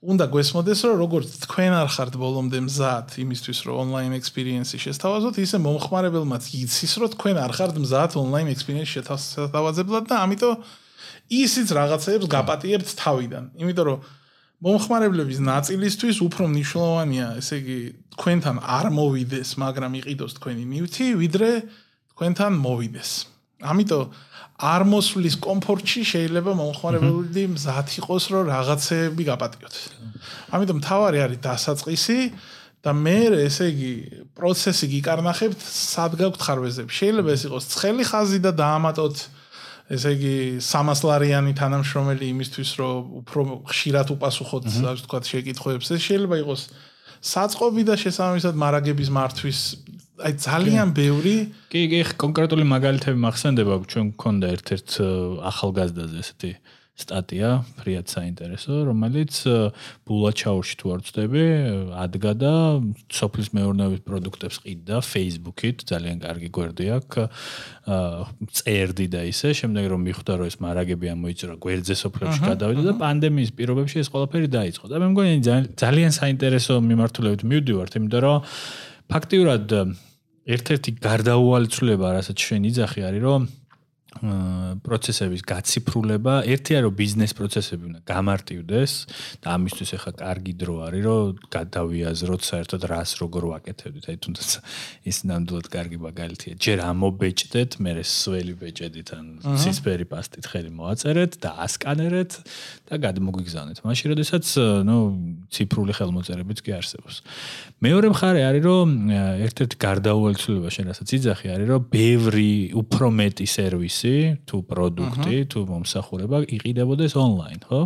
უნდა გვესმოდეს, რომ როგორც თქვენ არ ხართ ბოლომდე მზად იმისთვის, რომ ონლაინ ექსპერიენსი შეთავაზოთ, ისე მომხმარებელმაც იცის, რომ თქვენ არ ხართ მზად ონლაინ ექსპერიენსი შეთავაზებლად და ამიტომ ისიც რაღაცებს გაპატიებთ თავიდან. იმიტომ რომ მომხმარებლების ნაწილისთვის უფრო მნიშვნელოვანია, ესე იგი, თქვენთან არ მოვიდეს, მაგრამ იყიდოს თქვენი ნივთი, ვიდრე თქვენთან მოვიდეს. ამიტომ არ მოსვლის კომფორტში შეიძლება მომხმარებელი მზად იყოს, რომ რაღაცები გაპატიოთ. ამიტომ თავარი არის დასაწყისი და მე ესე იგი პროცესი გიკარნახებთ სად გაქვთ ხარვეზები. შეიძლება ეს იყოს ცხელი ხაზი და დაამატოთ ესე იგი 300 ლარიანი თანამშრომელი იმისთვის რომ უფრო ხშირად უპასუხოთ ასე ვთქვათ შეკითხვებს ეს შეიძლება იყოს საწყობი და შესაბამისად მარაგების მართვის. აი ძალიან ბევრი კი კი კონკრეტული მაგალითები მახსენდება ჩვენ გქონდა ერთ-ერთ ახალგაზრდაზე ესეთი სტატია ფრიად საინტერესო, რომელიც ბულაჩაურში თუ არ ვწდები, ადგა და სოფლის მეურნეობის პროდუქტებს ყიდდა Facebook-ით, ძალიან კარგი გვერდი აქვს. წერდი და ისე, შემდეგ რომ მიხვდა რომ ეს მარაგები ამოიწურა გვერდზე სოფლებში გადავიდა და პანდემიის პირობებში ეს ყველაფერი დაიწყო. და მე მგონი ძალიან საინტერესო მიმართულებით მივდივართ, იმიტომ რომ ფაქტიურად ერთ-ერთი გარდაუვალი ცვლილება, რასაც შენ იძახი არის, რომ პროცესების გაციფრულება, ერთია რომ ბიზნეს პროცესები უნდა გამარტივდეს და ამისთვის ახლა კარგი დრო არის რომ გადავიაზროთ საერთოდ რას როგორ ვაკეთებდით. აი თუნდაც ის ნამდვილად კარგი მაგალითია. ჯერ ამობეჭდეთ, მე სველი ბეჭედით ან ცისფერი პასტით ხელი მოაწერეთ და ასკანერეთ და გადმოგვიგზავნეთ. მაშინ როდესაც ნუ ციფრული ხელმოწერებიც კი არსებობს. მეორე მხარე არის რომ ერთ-ერთი გარდაუვალი ცვლილება შენ რასაც იძახი არის რომ ბევრი უფრო მეტი სერვისი სერვისი, თუ პროდუქტი, თუ მომსახურება იყიდებოდეს ონლაინ, ხო?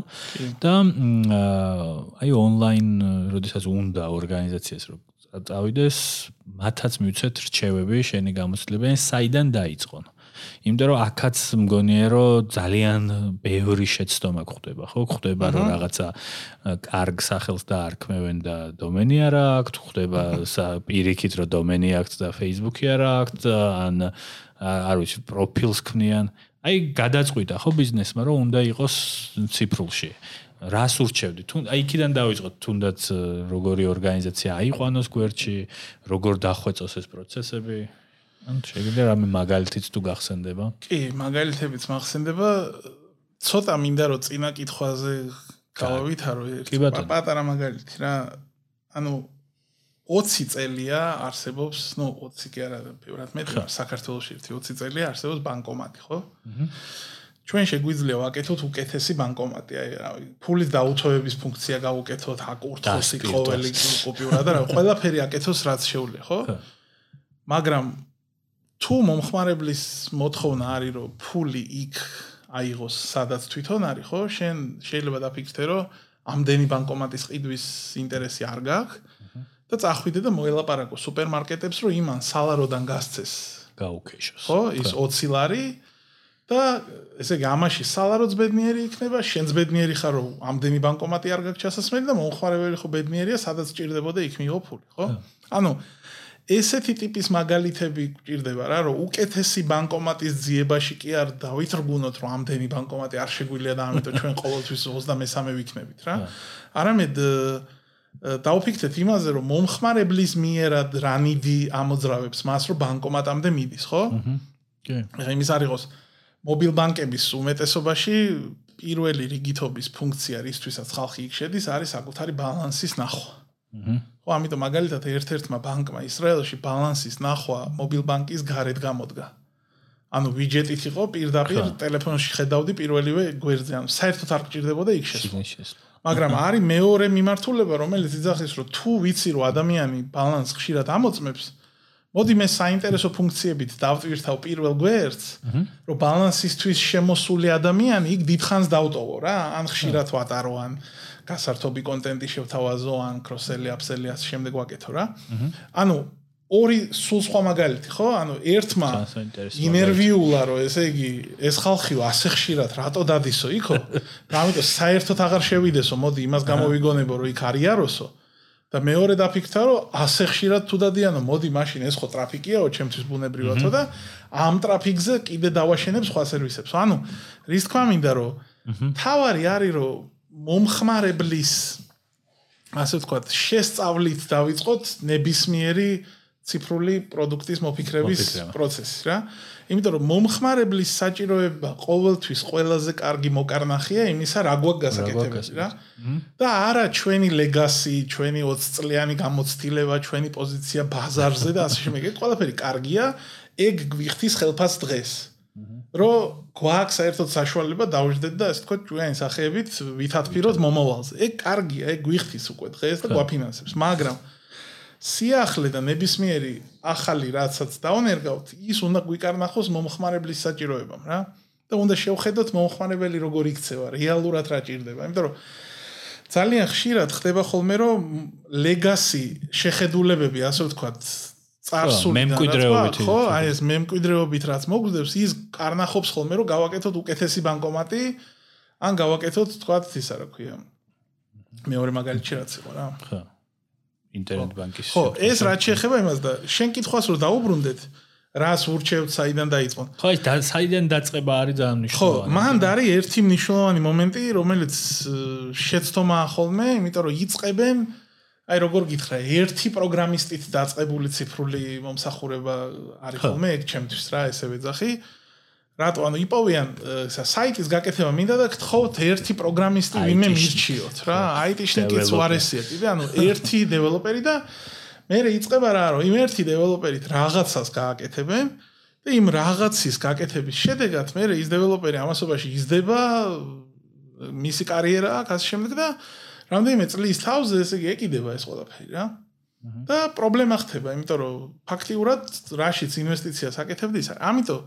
და აი ონლაინ, როდესაც უნდა ორგანიზაციას რომ წავიდეს, მათაც მივცეთ რჩევები შენი გამოცდილებენ, საიდან დაიწყონ. იმიტომ რომ აქაც მგონია რომ ძალიან ბევრი შეცდომა გხდება, ხო? გხდება რომ რაღაცა კარგ სახელს დაარქმევენ და დომენი არა აქვთ, გხდება პირიქით რომ დომენი აქვთ და Facebook-ი არა აქვთ, ან არ ვიცი, პროფილს ქმნიან. აი გადაწყვიტა ხო ბიზნესმა რომ უნდა იყოს ციფრულში. რას ურჩევდი? თუ აი იქიდან დავიწყოთ, თუნდაც როგორი ორგანიზაცია აიყვანოს გვერდში, როგორ დახვეწოს ეს პროცესები? ან შეიძლება რამე მაგალითიც თუ გახსენდება? კი, მაგალითებიც მახსენდება. ცოტა მინდა რომ წინა კითხვაზე გავავითარო ერთი პატარა მაგალითი რა. ანუ 20 წელია არსებობს, ну 20 კი არა, ბევრად მეტი, საქართველოს ერთი 20 წელია არსებობს ბანკომატი, ხო? აჰა. ჩვენ შეგვიძლია ვაკეთოთ უკეთესი ბანკომატი, აი რა, ფულის დაუთოების ფუნქცია გავუკეთოთ, აკურთხოს ყოველი კუპიურა და რა, ყველაფერი აკეთოს რაც შეუძლია, ხო? მაგრამ თუ მომხმარებლის მოთხოვნა არის, რომ ფული იქ აიღოს, სადაც თვითონ არის, ხო? შენ შეიძლება დაფიქრდე, რომ ამდენი ბანკომატის ყიდვის ინტერესი არ გაქვს და წახვიდე და მოელაპარაკო სუპერმარკეტებს, რომ იმან სალაროდან გასცეს. გაუქეშოს. ხო, ის 20 ლარი და ესე იგი ამაში სალაროც ბედნიერი იქნება, შენც ბედნიერი ხარ, რომ ამდენი ბანკომატი არ გაქვს ჩასასმელი და მომხმარებელი ხო ბედნიერია, სადაც ჭირდებოდა იქ მიიღო ფული, ხო? ანუ ესეთი ტიპის მაგალითები გვჭირდება რა, რომ უკეთესი ბანკომატის ძიებაში კი არ დავითრგუნოთ, რომ ამდენი ბანკომატი არ შეგვიძლია და ამიტომ ჩვენ ყოველთვის 23 ვიქნებით რა. არამედ დაუფიქრეთ იმაზე, რომ მომხმარებლის მიერად რანიდი ამოძრავებს მას, რომ ბანკომატამდე მიდის, ხო? აჰა. კი. ეხლა იმის არ იყოს მობილ ბანკების უმეტესობაში პირველი რიგითობის ფუნქცია, რისთვისაც ხალხი იქ შედის, არის საკუთარი ბალანსის ნახვა. აჰა. ხო, ამიტომ მაგალითად ერთ-ერთმა ბანკმა ისრაელში ბალანსის ნახვა მობილ ბანკის გარეთ გამოდგა. ანუ ვიჯეტით იყო პირდაპირ ტელეფონში ხედავდი პირველივე გვერდზე, ანუ საერთოდ არ გჭირდებოდა იქ შესვლა. მაგრამ არის მეორე მიმართულება, რომელიც იძახის, რომ თუ ვიცი, რომ ადამიანი ბალანს ხშირად ამოწმებს, მოდი მე საინტერესო ფუნქციებით დავტვირთავ პირველ გვერდს, რომ ბალანსისთვის შემოსული ადამიანი იქ დიდხანს დავტოვო რა, ან ხშირად ვატარო ან გასართობი კონტენტი შევთავაზო ან კროსელი აფსელი ასე შემდეგ ვაკეთო რა. ანუ ორი სულ სხვა მაგალითი ხო? ანუ ერთმა ინერვიულა რომ ესე იგი ეს ხალხი ასე ხშირად რატო დადისო იქო? და ამიტომ საერთოდ აღარ შევიდესო, მოდი იმას გამოვიგონებო რომ იქ არიაროსო. და მეორე დაფიქრდა რომ ასე ხშირად თუ დადიანო, მოდი მაშინ ეს ხო ტრაფიკიაო, ჩემთვის ბუნებრივათო და ამ ტრაფიკზე კიდე დავაშენებ სხვა სერვისებს. ანუ რის თქმა მინდა რომ თავარი არის რომ მომხმარებლის ასე ვთქვათ, შესწავლით დავიწყოთ ნებისმიერი ციფრული პროდუქტის მოფიქრების პროცესი რა. იმიტომ რომ მომხმარებლის საჭიროება ყოველთვის ყველაზე კარგი მოკარნახია იმისა, რა გვაქვს გასაკეთებელი რა. და არა ჩვენი ლეგასი, ჩვენი 20 წლიანი გამოცდილება, ჩვენი პოზიცია ბაზარზე და ასე შემდეგ. ეს ყველაფერი კარგია, ეგ გვიხთის ხელფას დღეს. რომ გვაქვს საერთოდ საშუალება დავждდეთ და ასე თქო ჩვენი სახეებით ვითათფიროთ მომავალზე. ეგ კარგია, ეგ გვიხთის უკვე დღეს და გვაფინანსებს, მაგრამ სიახლე და ნებისმიერი ახალი რაცაც დაუნერგავთ, ის უნდა გვიკარნახოს მომხმარებლის საჭიროებამ, რა. და უნდა შევხედოთ მომხმარებელი როგორ იქცევა, რეალურად რა ჭირდება, იმიტომ რომ ძალიან ხშირად ხდება ხოლმე რომ ლეგასი შეხედულებები, ასე ვთქვათ, წარსული მემკვიდრეობით ხო აი ეს მემკვიდრეობით რაც მოგვდებს ის კარნახობს ხოლმე რომ გავაკეთოთ უკეთესი ბანკომატი ან გავაკეთოთ თქვა ისა რა ქვია. მეორე მაგალითი რაც იყო რა. ხო ინტერნეტ ბანკის ხო ეს რაც შეეხება იმას და შენ კითხვას რომ დაუბრუნდეთ რას ურჩევთ საიდან დაიწყო ხო ის საიდან დაწყება არის ძალიან მნიშვნელოვანი ხო მან არის ერთი მნიშვნელოვანი მომენტი რომელიც შეცდომაა ხოლმე იმიტომ რომ იწებენ აი როგორ გითხრა, ერთი პროგრამისტით დაწყებული ციფრული მომსახურება არის ხოლმე ეგ ჩემთვის რა ესე ვეძახი. რატო? ანუ იპოვიან საიტის გაკეთება მინდა და გთხოვთ ერთი პროგრამისტი ვინმე მირჩიოთ რა. IT-შნიკიც ვარესია კიდე, ანუ ერთი დეველოპერი და მე რეიწება რა რომ იმ ერთი დეველოპერით რაღაცას გააკეთებენ და იმ რაღაცის გაკეთების შედეგად მე ის დეველოპერი ამასობაში იზრდება მისი კარიერა აქ ასე შემდეგ და რამდენიმე წლის თავზე ესე იგი ეკიდება ეს ყველაფერი რა. და პრობლემა ხდება, იმიტომ რომ ფაქტიურად რაშიც ინვესტიციას აკეთებდი ის არის. ამიტომ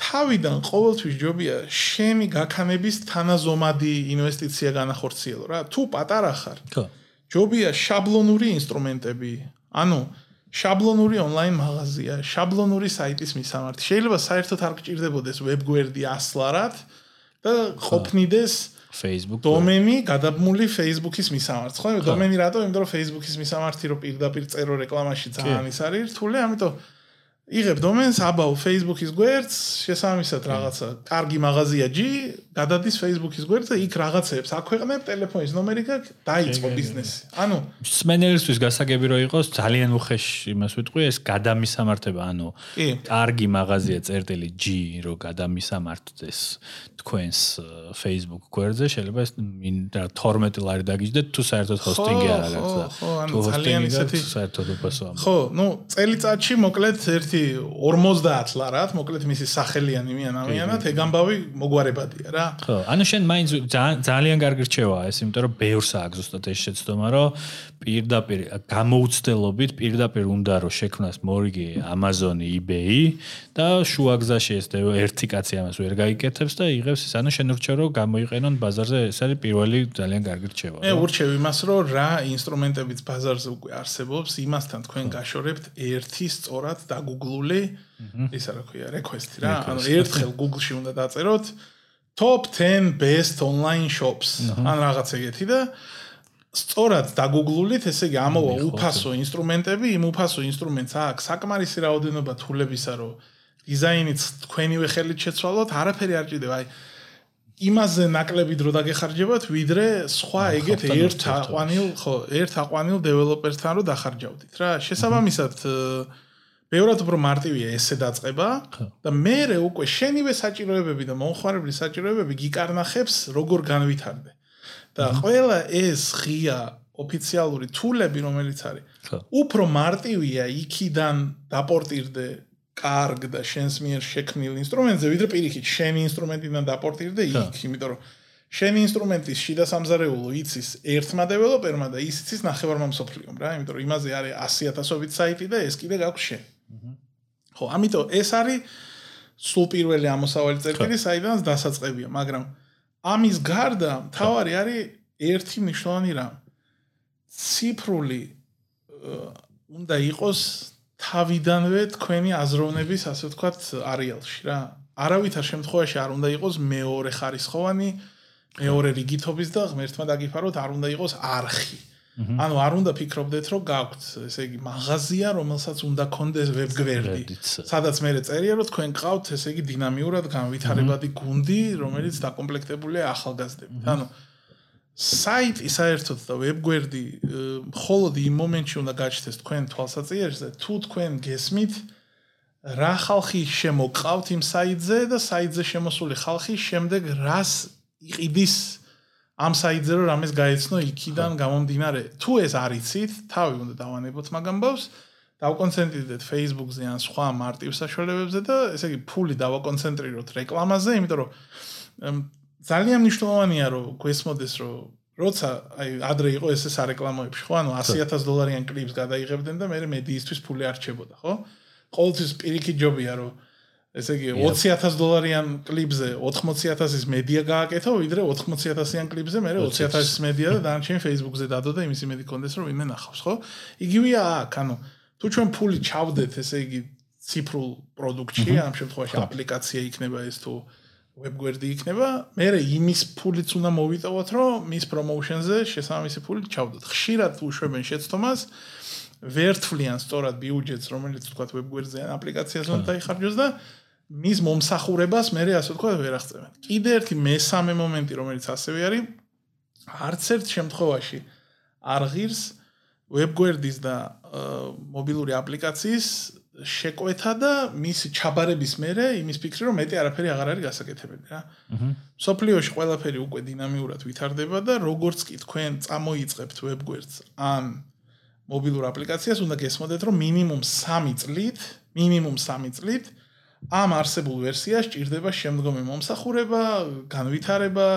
თავიდან ყოველთვის ჯობია შენი გაქანების თანაზომადი ინვესტიცია განახორციელო რა. თუ პატარა ხარ. ხო. ჯობია შაბლონური ინსტრუმენტები. ანუ შაბლონური ონლაინ მაღაზია, შაბლონური საიტის მისამართი. შეიძლება საერთოდ არ გჭირდებოდეს ვებგვერდი ასლარად და ყოფნიდეს Facebook დომენი გადაბმული Facebook-ის მისამართს. ხო, დომენი რატო? იმიტომ რომ Facebook-ის მისამართი რო პირდაპირ წერო რეკლამაში ძალიან ის არის რთული, ამიტომ იღებ დომენს აბაუ Facebook-ის გვერდს, შესაბამისად რაღაცა, კარგი მაღაზია G, გადადის Facebook-ის გვერდზე, იქ რაღაცებს აქვეყნებ, ტელეფონის ნომერი გაქვს, დაიწყო ბიზნესი. ანუ სმენელისთვის გასაგები რო იყოს, ძალიან უხეში იმას ვიტყვი, ეს გადამისამართება, ანუ კარგი მაღაზია წერტილი G რო გადამისამართდეს თქვენს Facebook გვერდზე, შეიძლება ეს მინდა 12 ლარი დაგიჯდეთ, თუ საერთოდ ჰოსტინგი არ აქვს და თუ ძალიან ისეთი საერთოდ უპასოა. ხო, ну, წელიწადში მოკლედ ერთი 50 ლარად, მოკლედ მისი სახელიანი მიანამიანად ეგამბავი მოგვარებადია რა. ხო, ანუ შენ მაინც ძალიან კარგი რჩევაა ეს, იმიტომ რომ ბევრს აქვს ზუსტად ეს შეცდომა, რომ პირდაპირ გამოუცდელობით პირდაპირ უნდა რომ შექმნას მორიგი Amazon, eBay და შუაგზაში ეს ერთი კაცი ამას ვერ გაიკეთებს და იღებს ის, ანუ შენ ურჩევ რომ გამოიყენონ ბაზარზე, ეს არის პირველი ძალიან კარგი რჩევა. მე ურჩევ იმას, რომ რა ინსტრუმენტებიც ბაზარზე უკვე არსებობს, იმასთან თქვენ გაშორებთ ერთი სწორად დაგუგლ Google-ი, ისა რა ქვია, request-ი რა. ანუ ერთხელ Google-ში უნდა დაწეროთ. Top 10 best online shops. ან რაღაც ეგეთი და სწორად დაგუგლულით, ესე იგი ამოვა უფასო ინსტრუმენტები, იმ უფასო ინსტრუმენტს აქვს საკმარისი რაოდენობა თულებისა, რომ დიზაინიც თქვენივე ხელით შეცვალოთ, არაფერი არ ჭირდება. აი იმაზე ნაკლები დრო დაგეხარჯებათ, ვიდრე სხვა ეგეთ ერთ აყვანილ, ხო, ერთ აყვანილ დეველოპერთან რო დახარჯავდით რა. შესაბამისად, ბევრად უფრო მარტივია ესე დაწყება და მე უკვე შენივე საჭიროებები და მომხმარებლის საჭიროებები გიკარნახებს როგორ განვითარდე. და ყველა ეს ღია ოფიციალური თულები რომელიც არის უფრო მარტივია იქიდან დაპორტირდე კარგ და შენს მიერ შექმნილ ინსტრუმენტზე ვიდრე პირიქით შენი ინსტრუმენტიდან დაპორტირდე იქ იმიტომ რომ შენი ინსტრუმენტის შიდა სამზარეულო იცის ერთმა დეველოპერმა და ის იცის ნახევარმომსოფლიომ რა იმიტომ რომ იმაზე არის 100000ობით საიტი და ეს კიდე გაქვს შენ ხო, ამიტომ ეს არის სულ პირველი ამოსავალი წერტილი, საიდანაც დასაწყებია, მაგრამ ამის გარდა თავარი არის ერთი მნიშვნელოვანი რამ. ციფრული უნდა იყოს თავიდანვე თქვენი აზროვნების, ასე ვთქვათ, არეალში რა. არავითარ შემთხვევაში არ უნდა იყოს მეორე ხარისხოვანი, მეორე რიგითობის და ღმერთმა დაგიფაროთ, არ უნდა იყოს არხი. ანუ არ უნდა ფიქრობდეთ, რომ გაქვთ, ესე იგი, მაღაზია, რომელსაც უნდა კონდეს ვებგვერდი. სადაც მე წერია, რომ თქვენ გყავთ, ესე იგი, დინამიურად განვითარებადი გუნდი, რომელიც დაკომპლექტებულია ახალგაზრდებით. ანუ საიტი საერთოდ და ვებგვერდი მხოლოდ იმ მომენტში უნდა გაჩნდეს თქვენ თვალსაჩინოზე, თუ თქვენ გესმით რა ხალხი შემოყავთ იმ საიტზე და საიტზე შემოსული ხალხი შემდეგ რას იყიდის ამ საიტზე რომ რამეს გაეცნო იქიდან გამომდინარე თუ ეს არიცით თავი უნდა დავანებოთ მაგ ამბავს დავკონცენტრირდეთ Facebook-ზე ან სხვა მარტივ საშუალებებზე და ესე იგი ფული დავაკონცენტრიროთ რეკლამაზე იმიტომ რომ ძალიან მნიშვნელოვანია რომ გვესმოდეს რომ როცა აი ადრე იყო ეს ეს არეკლამოებში ხო? ანუ 100000 დოლარიან კლიპს გადაიღებდნენ და მე მედიისთვის ფული არჩებოდა ხო? ყოველთვის პირიქით ჯობია რომ ესე იგი 20000 დოლარიან კლიპზე 80000-ის მედია გააკეთო, ვიდრე 80000-იან კლიპზე მე 20000-ის მედია და დანარჩენი Facebook-ზე დადო და იმის იმედი კონდეს რომ ვინმე ნახავს, ხო? იგივეა აქ, ანუ თუ ჩვენ ფული ჩავდეთ, ესე იგი ციფრულ პროდუქტში, ამ შემთხვევაში აპლიკაცია იქნება ეს თუ ვებგვერდი იქნება, მე იმის ფულიც უნდა მოვიტოვოთ, რომ მის პრომოუშენზე შესაბამისი ფული ჩავდოთ. ხშირად უშვებენ შეცდომას ვერთვლიან სწორად ბიუჯეტს, რომელიც თქვა ვებგვერდზე ან აპლიკაციაზე უნდა იხარჯოს და მის მომსახურებას მე ასე ვთქვა ვერ აღწევენ. კიდე ერთი მესამე მომენტი რომელიც ასევე არის არც ერთ შემთხვევაში არ ღირს ვებგვერდის და მობილური აპლიკაციის შეკვეთა და მის ჩაბარების მერე იმის ფიქრი რომ მეტი არაფერი აღარ არის გასაკეთებელი რა. აჰა. სოფლიოში ყველაფერი უკვე დინამიურად ვითარდება და როგორც კი თქვენ წამოიწყებთ ვებგვერდს ან მობილურ აპლიკაციას უნდა გესმოდეთ რომ მინიმუმ 3 წლით, მინიმუმ 3 წლით ამ არსებულ ვერსიას ჭირდება შემდგომი მომსახურება, განვითარება,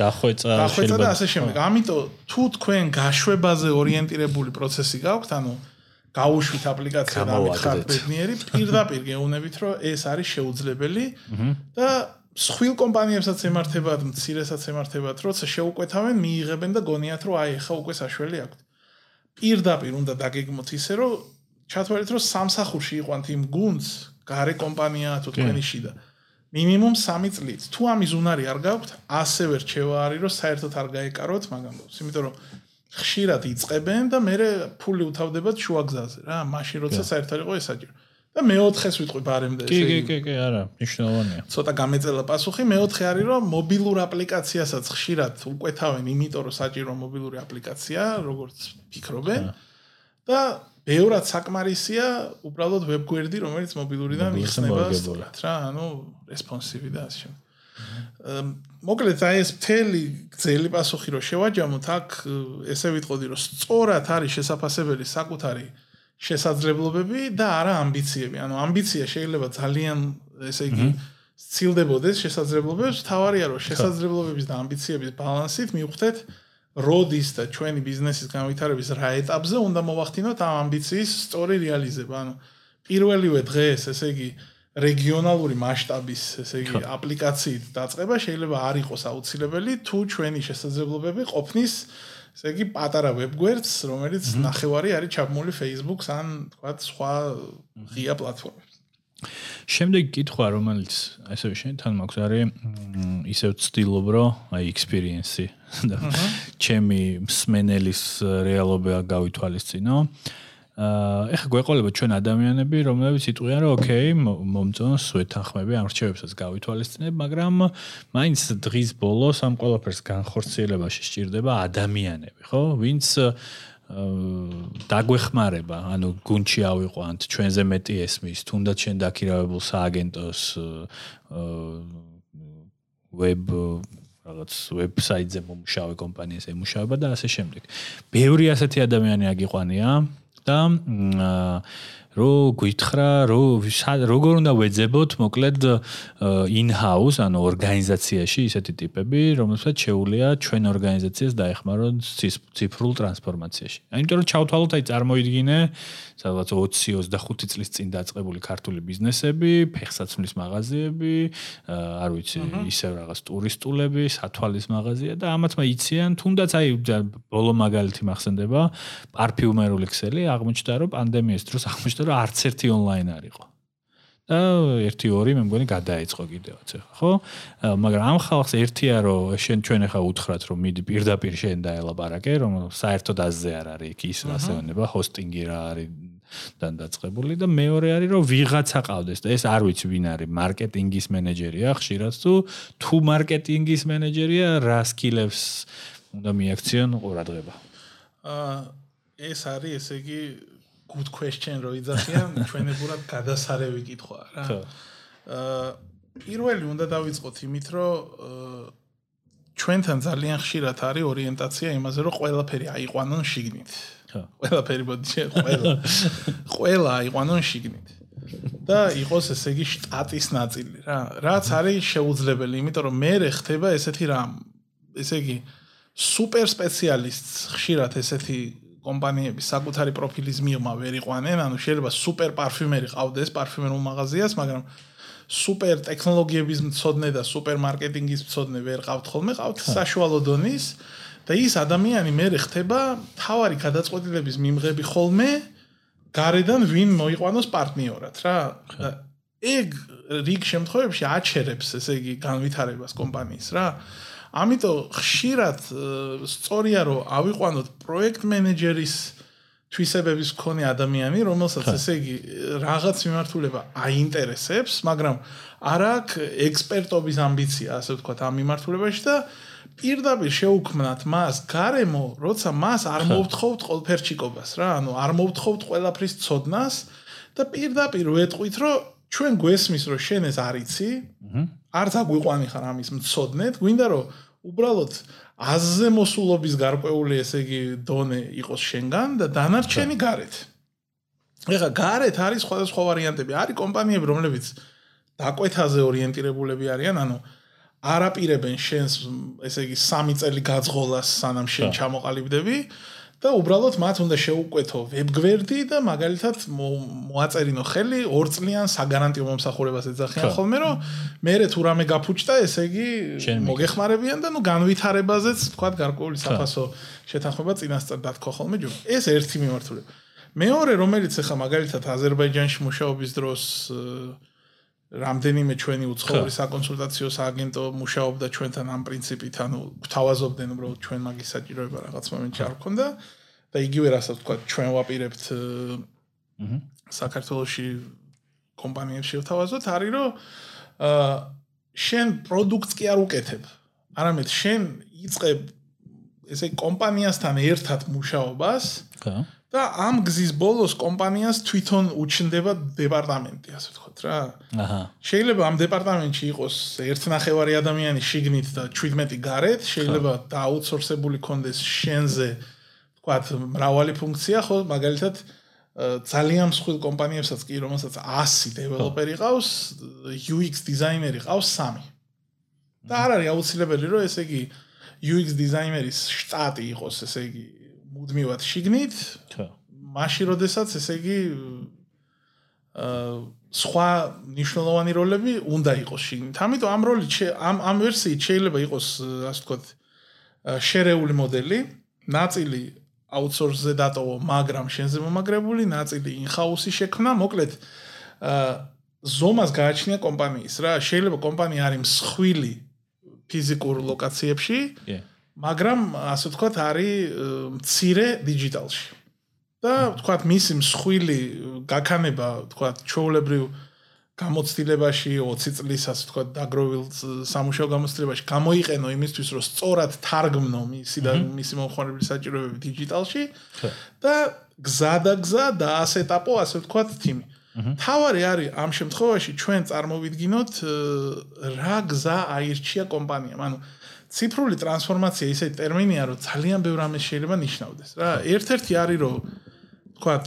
დახვეწა, დახვეწა და ასე შემდეგ. ამიტომ თუ თქვენ გაშვებაზე ორიენტირებული პროცესი გაქვთ, ანუ გაუშვით აპლიკაცია და მითხართ ბედნიერი, პირდაპირ გეუბნებით, რომ ეს არის შეუძლებელი და სხვილ კომპანიებსაც ემართებათ, მცირესაც ემართებათ, როცა შეუკვეთავენ, მიიღებენ და გონიათ, რომ აი, ხა უკვე საშველი აქვთ. პირდაპირ უნდა დაგეგმოთ ისე, რომ ჩათვალეთ რომ სამსახურში იყვანთ იმ გუნდს, გარე კომპანია თუ თქვენი შიდა. მინიმუმ 3 წლით. თუ ამის უნარი არ გაქვთ, ასევე რჩევა არის რომ საერთოდ არ გაეკაროთ დროს. იმიტომ რომ ხშირად იწებენ და მე ფული უთავდებათ შუაგზაზე რა, მაშინ როცა საერთოდ იყო ესაჯერ. და მეოთხეს ვიტყვი ბარემდე ესე. კი, კი, კი, კი, არა, მნიშვნელოვანია. ცოტა გამეწელა პასუხი, მეოთხე არის რომ მობილურ აპლიკაციასაც ხშირად უკვეთავენ, იმიტომ რომ საჭირო მობილური აპლიკაცია, როგორც ფიქრობენ. და ბევრად საკმარისია უბრალოდ ვებგვერდი, რომელიც მობილურიდან იხსნება სწორად რა, ანუ responsive და ასე მოკლედ აი ეს მთელი ძელი პასუხი რომ შევაჯამოთ, აქ ესე ვიტყოდი რომ სწორად არის შესაძლებელი საკუთარი შესაძლებლობები და არა ამბიციები. ანუ ამბიცია შეიძლება ძალიან ესე იგი ცილდებოდეს შესაძლებლობებს, თავარია რომ შესაძლებლობების და ამბიციების ბალანსით მივხვდეთ როდის და ჩვენი ბიზნესის განვითარების რა ეტაპზე უნდა მოვახდინოთ ამ ამბიციის სწორი რეალიზება. ანუ პირველივე დღეს, ესე იგი, რეგიონალური მასშტაბის, ესე იგი, აპლიკაციით დაწყება შეიძლება არ იყოს აუცილებელი თუ ჩვენი შესაძლებლობები ყოფნის, ესე იგი, პატარა ვებგვერდს, რომელიც ნახევარი არის ჩაბმული Facebook-ს ან თქვა სხვა ღია პლატფორმებში. შემდეგი კითხვა, რომელიც ასევე შენ თან მაქვს, არის ისევ ცდილობ, რომ აი experience-ი და ჩემი სმენელის რეალობა გავითვალისწინო. აა ეხა გვეყოლება ჩვენ ადამიანები, რომლებიც იტყვიან, რომ ოკეი, მომწონს ვეთანხმები ამ რჩევებსაც გავითვალისწინებ, მაგრამ მაინც დღის ბოლოს ამ ყველაფერს განხორციელებაში სჭირდება ადამიანები, ხო? ვინც დაგვეხმარება, ანუ გუნჩი ავიყვანთ, ჩვენზე მეტი ესმის, თუნდაც შენ დაქირავებულ სააგენტოს ვებ რაღაც ვებსაიტზე მომუშავე კომპანიას ემუშავება და ასე შემდეგ. ბევრი ასეთი ადამიანი აგიყვანია და აა რო გითხრა რო როგორ უნდა ვეძებოთ მოკლედ in-house ანუ ორგანიზაციაში ისეთი ტიპები რომელსაც შეუულია ჩვენ ორგანიზაციას დაეხმაროთ ციფრულ ტრანსფორმაციაში. აიმიტომ რომ ჩავთვალოთ აი წარმოიდგინე სადღაც 20-25 წლის წინ დაწყებული ქართული ბიზნესები, ფეხსაცმლის მაღაზიები, არ ვიცი, ისევ რაღაც ტურისტულები, სათვალის მაღაზია და ამათ მაიციან, თუნდაც აი ბოლო მაგალითი მახსენდება, პარფიუმერული ქსელი აღმოჩნდა რომ პანდემიის დროს აღმოჩნდა რომ არც ერთი ონლაინ არ იყო. და 1-2 მე მგონი გადაეწყო კიდევაც ახლა, ხო? მაგრამ ამ ხალხს ერთია რომ შენ ჩვენ ახლა უთხრათ რომ მიდი პირდაპირ შენ დაელაპარაკე, რომ საერთოდ აზზე არ არის იქ ის რასეონება, ჰოსტინგი რა არის დან დაწყებული და მეორე არის რომ ვიღაცა ყავდეს და ეს არ ვიცი ვინ არის მარკეტინგის მენეჯერია ხშირად თუ თუ მარკეტინგის მენეჯერია რა სკილებს უნდა მიაქციონ ყურადღება აა ეს არის ესე იგი good question რო იძახიან ჩვენებურად გადასარევი კითხვა რა. აა პირველი უნდა დავიწყოთ იმით რომ ჩვენთან ძალიან ხშირად არის ორიენტაცია იმაზე რომ ყველაფერი აიყვანონ შიგნით. ხო. ყველაფერი მოდი ყველა ყველა აიყვანონ შიგნით. და იყოს ესე იგი შტატის ნაწილი რა. რაც არის შეუძლებელი, იმიტომ რომ მე ხდება ესეთი რამ. ესე იგი სუპერ სპეციალისტს ხშირად ესეთი კომპანიების საკუთარი პროფილის მიღმა ვერ იყვანენ, ანუ შეიძლება სუპერ პარფიუმერი ყავდეს პარფიუმერულ მაღაზიას, მაგრამ სუპერ ტექნოლოგიების მწოდნე და სუპერ მარკეტინგის მწოდნე ვერ ყავთ ხოლმე, ყავთ საშუალო დონის და ის ადამიანი მე ხდება თავარი გადაწყვეტილების მიმღები ხოლმე გარედან ვინ მოიყვანოს პარტნიორად რა. ეგ რიგ შემთხვევებში აჩერებს ესე იგი განვითარებას კომპანიის რა. ამიტომ ხშირად სწორია რომ ავიყვანოთ პროექტ მენეჯერის თვისებების მქონე ადამიანი, რომელსაც ესე იგი რაღაც მიმართულება აინტერესებს, მაგრამ არ აქვს ექსპერტობის ამბიცია, ასე ვთქვათ, ამ მიმართულებაში და პირდაპირ შეუქმნათ მას გარემო, როცა მას არ მოვთხოვთ ყოველფერჩიკობას რა, ანუ არ მოვთხოვთ ყველაფრის ცოდნას და პირდაპირ ვეტყვით, რომ ჩვენ გვესმის რომ შენ ეს არიცი არც აგვიყვანი ხარ ამის მწოდნეთ გვინდა რომ უბრალოდ აზზე მოსულობის გარკვეული ესე იგი დონე იყოს შენგან და დანარჩენი გარეთ. ეხა გარეთ არის სხვადასხვა ვარიანტები. არის კომპანიები რომლებიც დაკვეთაზე ორიენტირებულები არიან ანუ არაპირებენ შენს ესე იგი 3 წელი გაძღოლას სანამ შენ ჩამოყალიბდები და უბრალოდ მათ უნდა შეუკვეთო ვებგვერდი და მაგალითად მოაწერინო ხელი ორ წლიან საგარანტიო მომსახურებას ეძახიან. ხოლმე რომ მე თუ რამე გაფუჭდა ესე იგი მოგეხმარებიან და ნუ განვითარებაზეც თქვა გარკვეული საფასო შეთანხმება წინასწარ დათქვა ხოლმე ჯო ეს ერთი მიმართულება. მეორე რომელიც ახლა მაგალითად აზერბაიჯანში მუშაობის დროს რამდენიმე ჩვენი უცხოური საკონსულტაციო სააგენტო მუშაობდა ჩვენთან ამ პრინციპით, ანუ გვთავაზობდნენ უბრალოდ ჩვენ მაგის საჭიროება რაღაც მომენტში არ ქონდა და იგივე რასაც თქვა ჩვენ ვაპირებთ აჰა საქართველოსი კომპანიებში ვთავაზოთ, არის რომ აა შენ პროდუქტს კი არ უკეთებ. არამედ შენ იწყებ ესე კომპანიასთან ერთად მუშაობას. ხო. და ამ გზის ბოლოს კომპანიას თვითონ უჩნდება დეპარტამენტი, ასე ვთქვათ რა. აჰა. შეიძლება ამ დეპარტამენტში იყოს 1.5 ადამიანი შიგნით და 17 გარეთ, შეიძლება დააუთსორსებული კონდეს შენზე ვთქვათ მრავალი ფუნქცია, ხო, მაგალითად ძალიან მსხვილ კომპანიებსაც კი, რომელსაც 100 დეველოპერი ყავს, UX დიზაინერი ყავს 3. და არ არის აუცილებელი, რომ ესე იგი UX დიზაინერის შტატი იყოს, ესე იგი მუდმივად შიგნით. ხო. მაშინ როდესაც ესე იგი აა სხვა ნიშნულოვანი როლები უნდა იყოს შიგნით. ამიტომ ამ როლი ამ ამ ვერსიით შეიძლება იყოს ასე ვთქვათ შერეული მოდელი, ნაწილი აუთსორსზე დატოვო, მაგრამ შენზე მომაგრებული ნაწილი ინჰაუსი შექმნა, მოკლედ აა ზომას გააჩნია კომპანიის რა, შეიძლება კომპანია არის მსხვილი ფიზიკურ ლოკაციებში, მაგრამ ასე ვთქვათ არის მცირე დიჯიტალში. და ვთქვათ მისი მსხვილი გაქანება, ვთქვათ, ჩოულებრივ გამოცდილებაში 20 წლის ასე თქვა დაგროვილ სამუშაო გამოცდილებაში გამოიყენო იმისთვის რომ სწორად თარგმნო მისი და მისი მომხმარებლის საჭიროებები დიჯიტალში და გზა და ასეტაპო ასე თქვა თიმი. თავარი არის ამ შემთხვევაში ჩვენ წარმოვიდგინოთ რა გზა აირჩია კომპანიამ. ანუ ციფრული ტრანსფორმაცია ისე ტერმინია რომ ძალიან ბევრ ამას შეიძლება ნიშნავდეს რა. ერთ-ერთი არის რომ თქვათ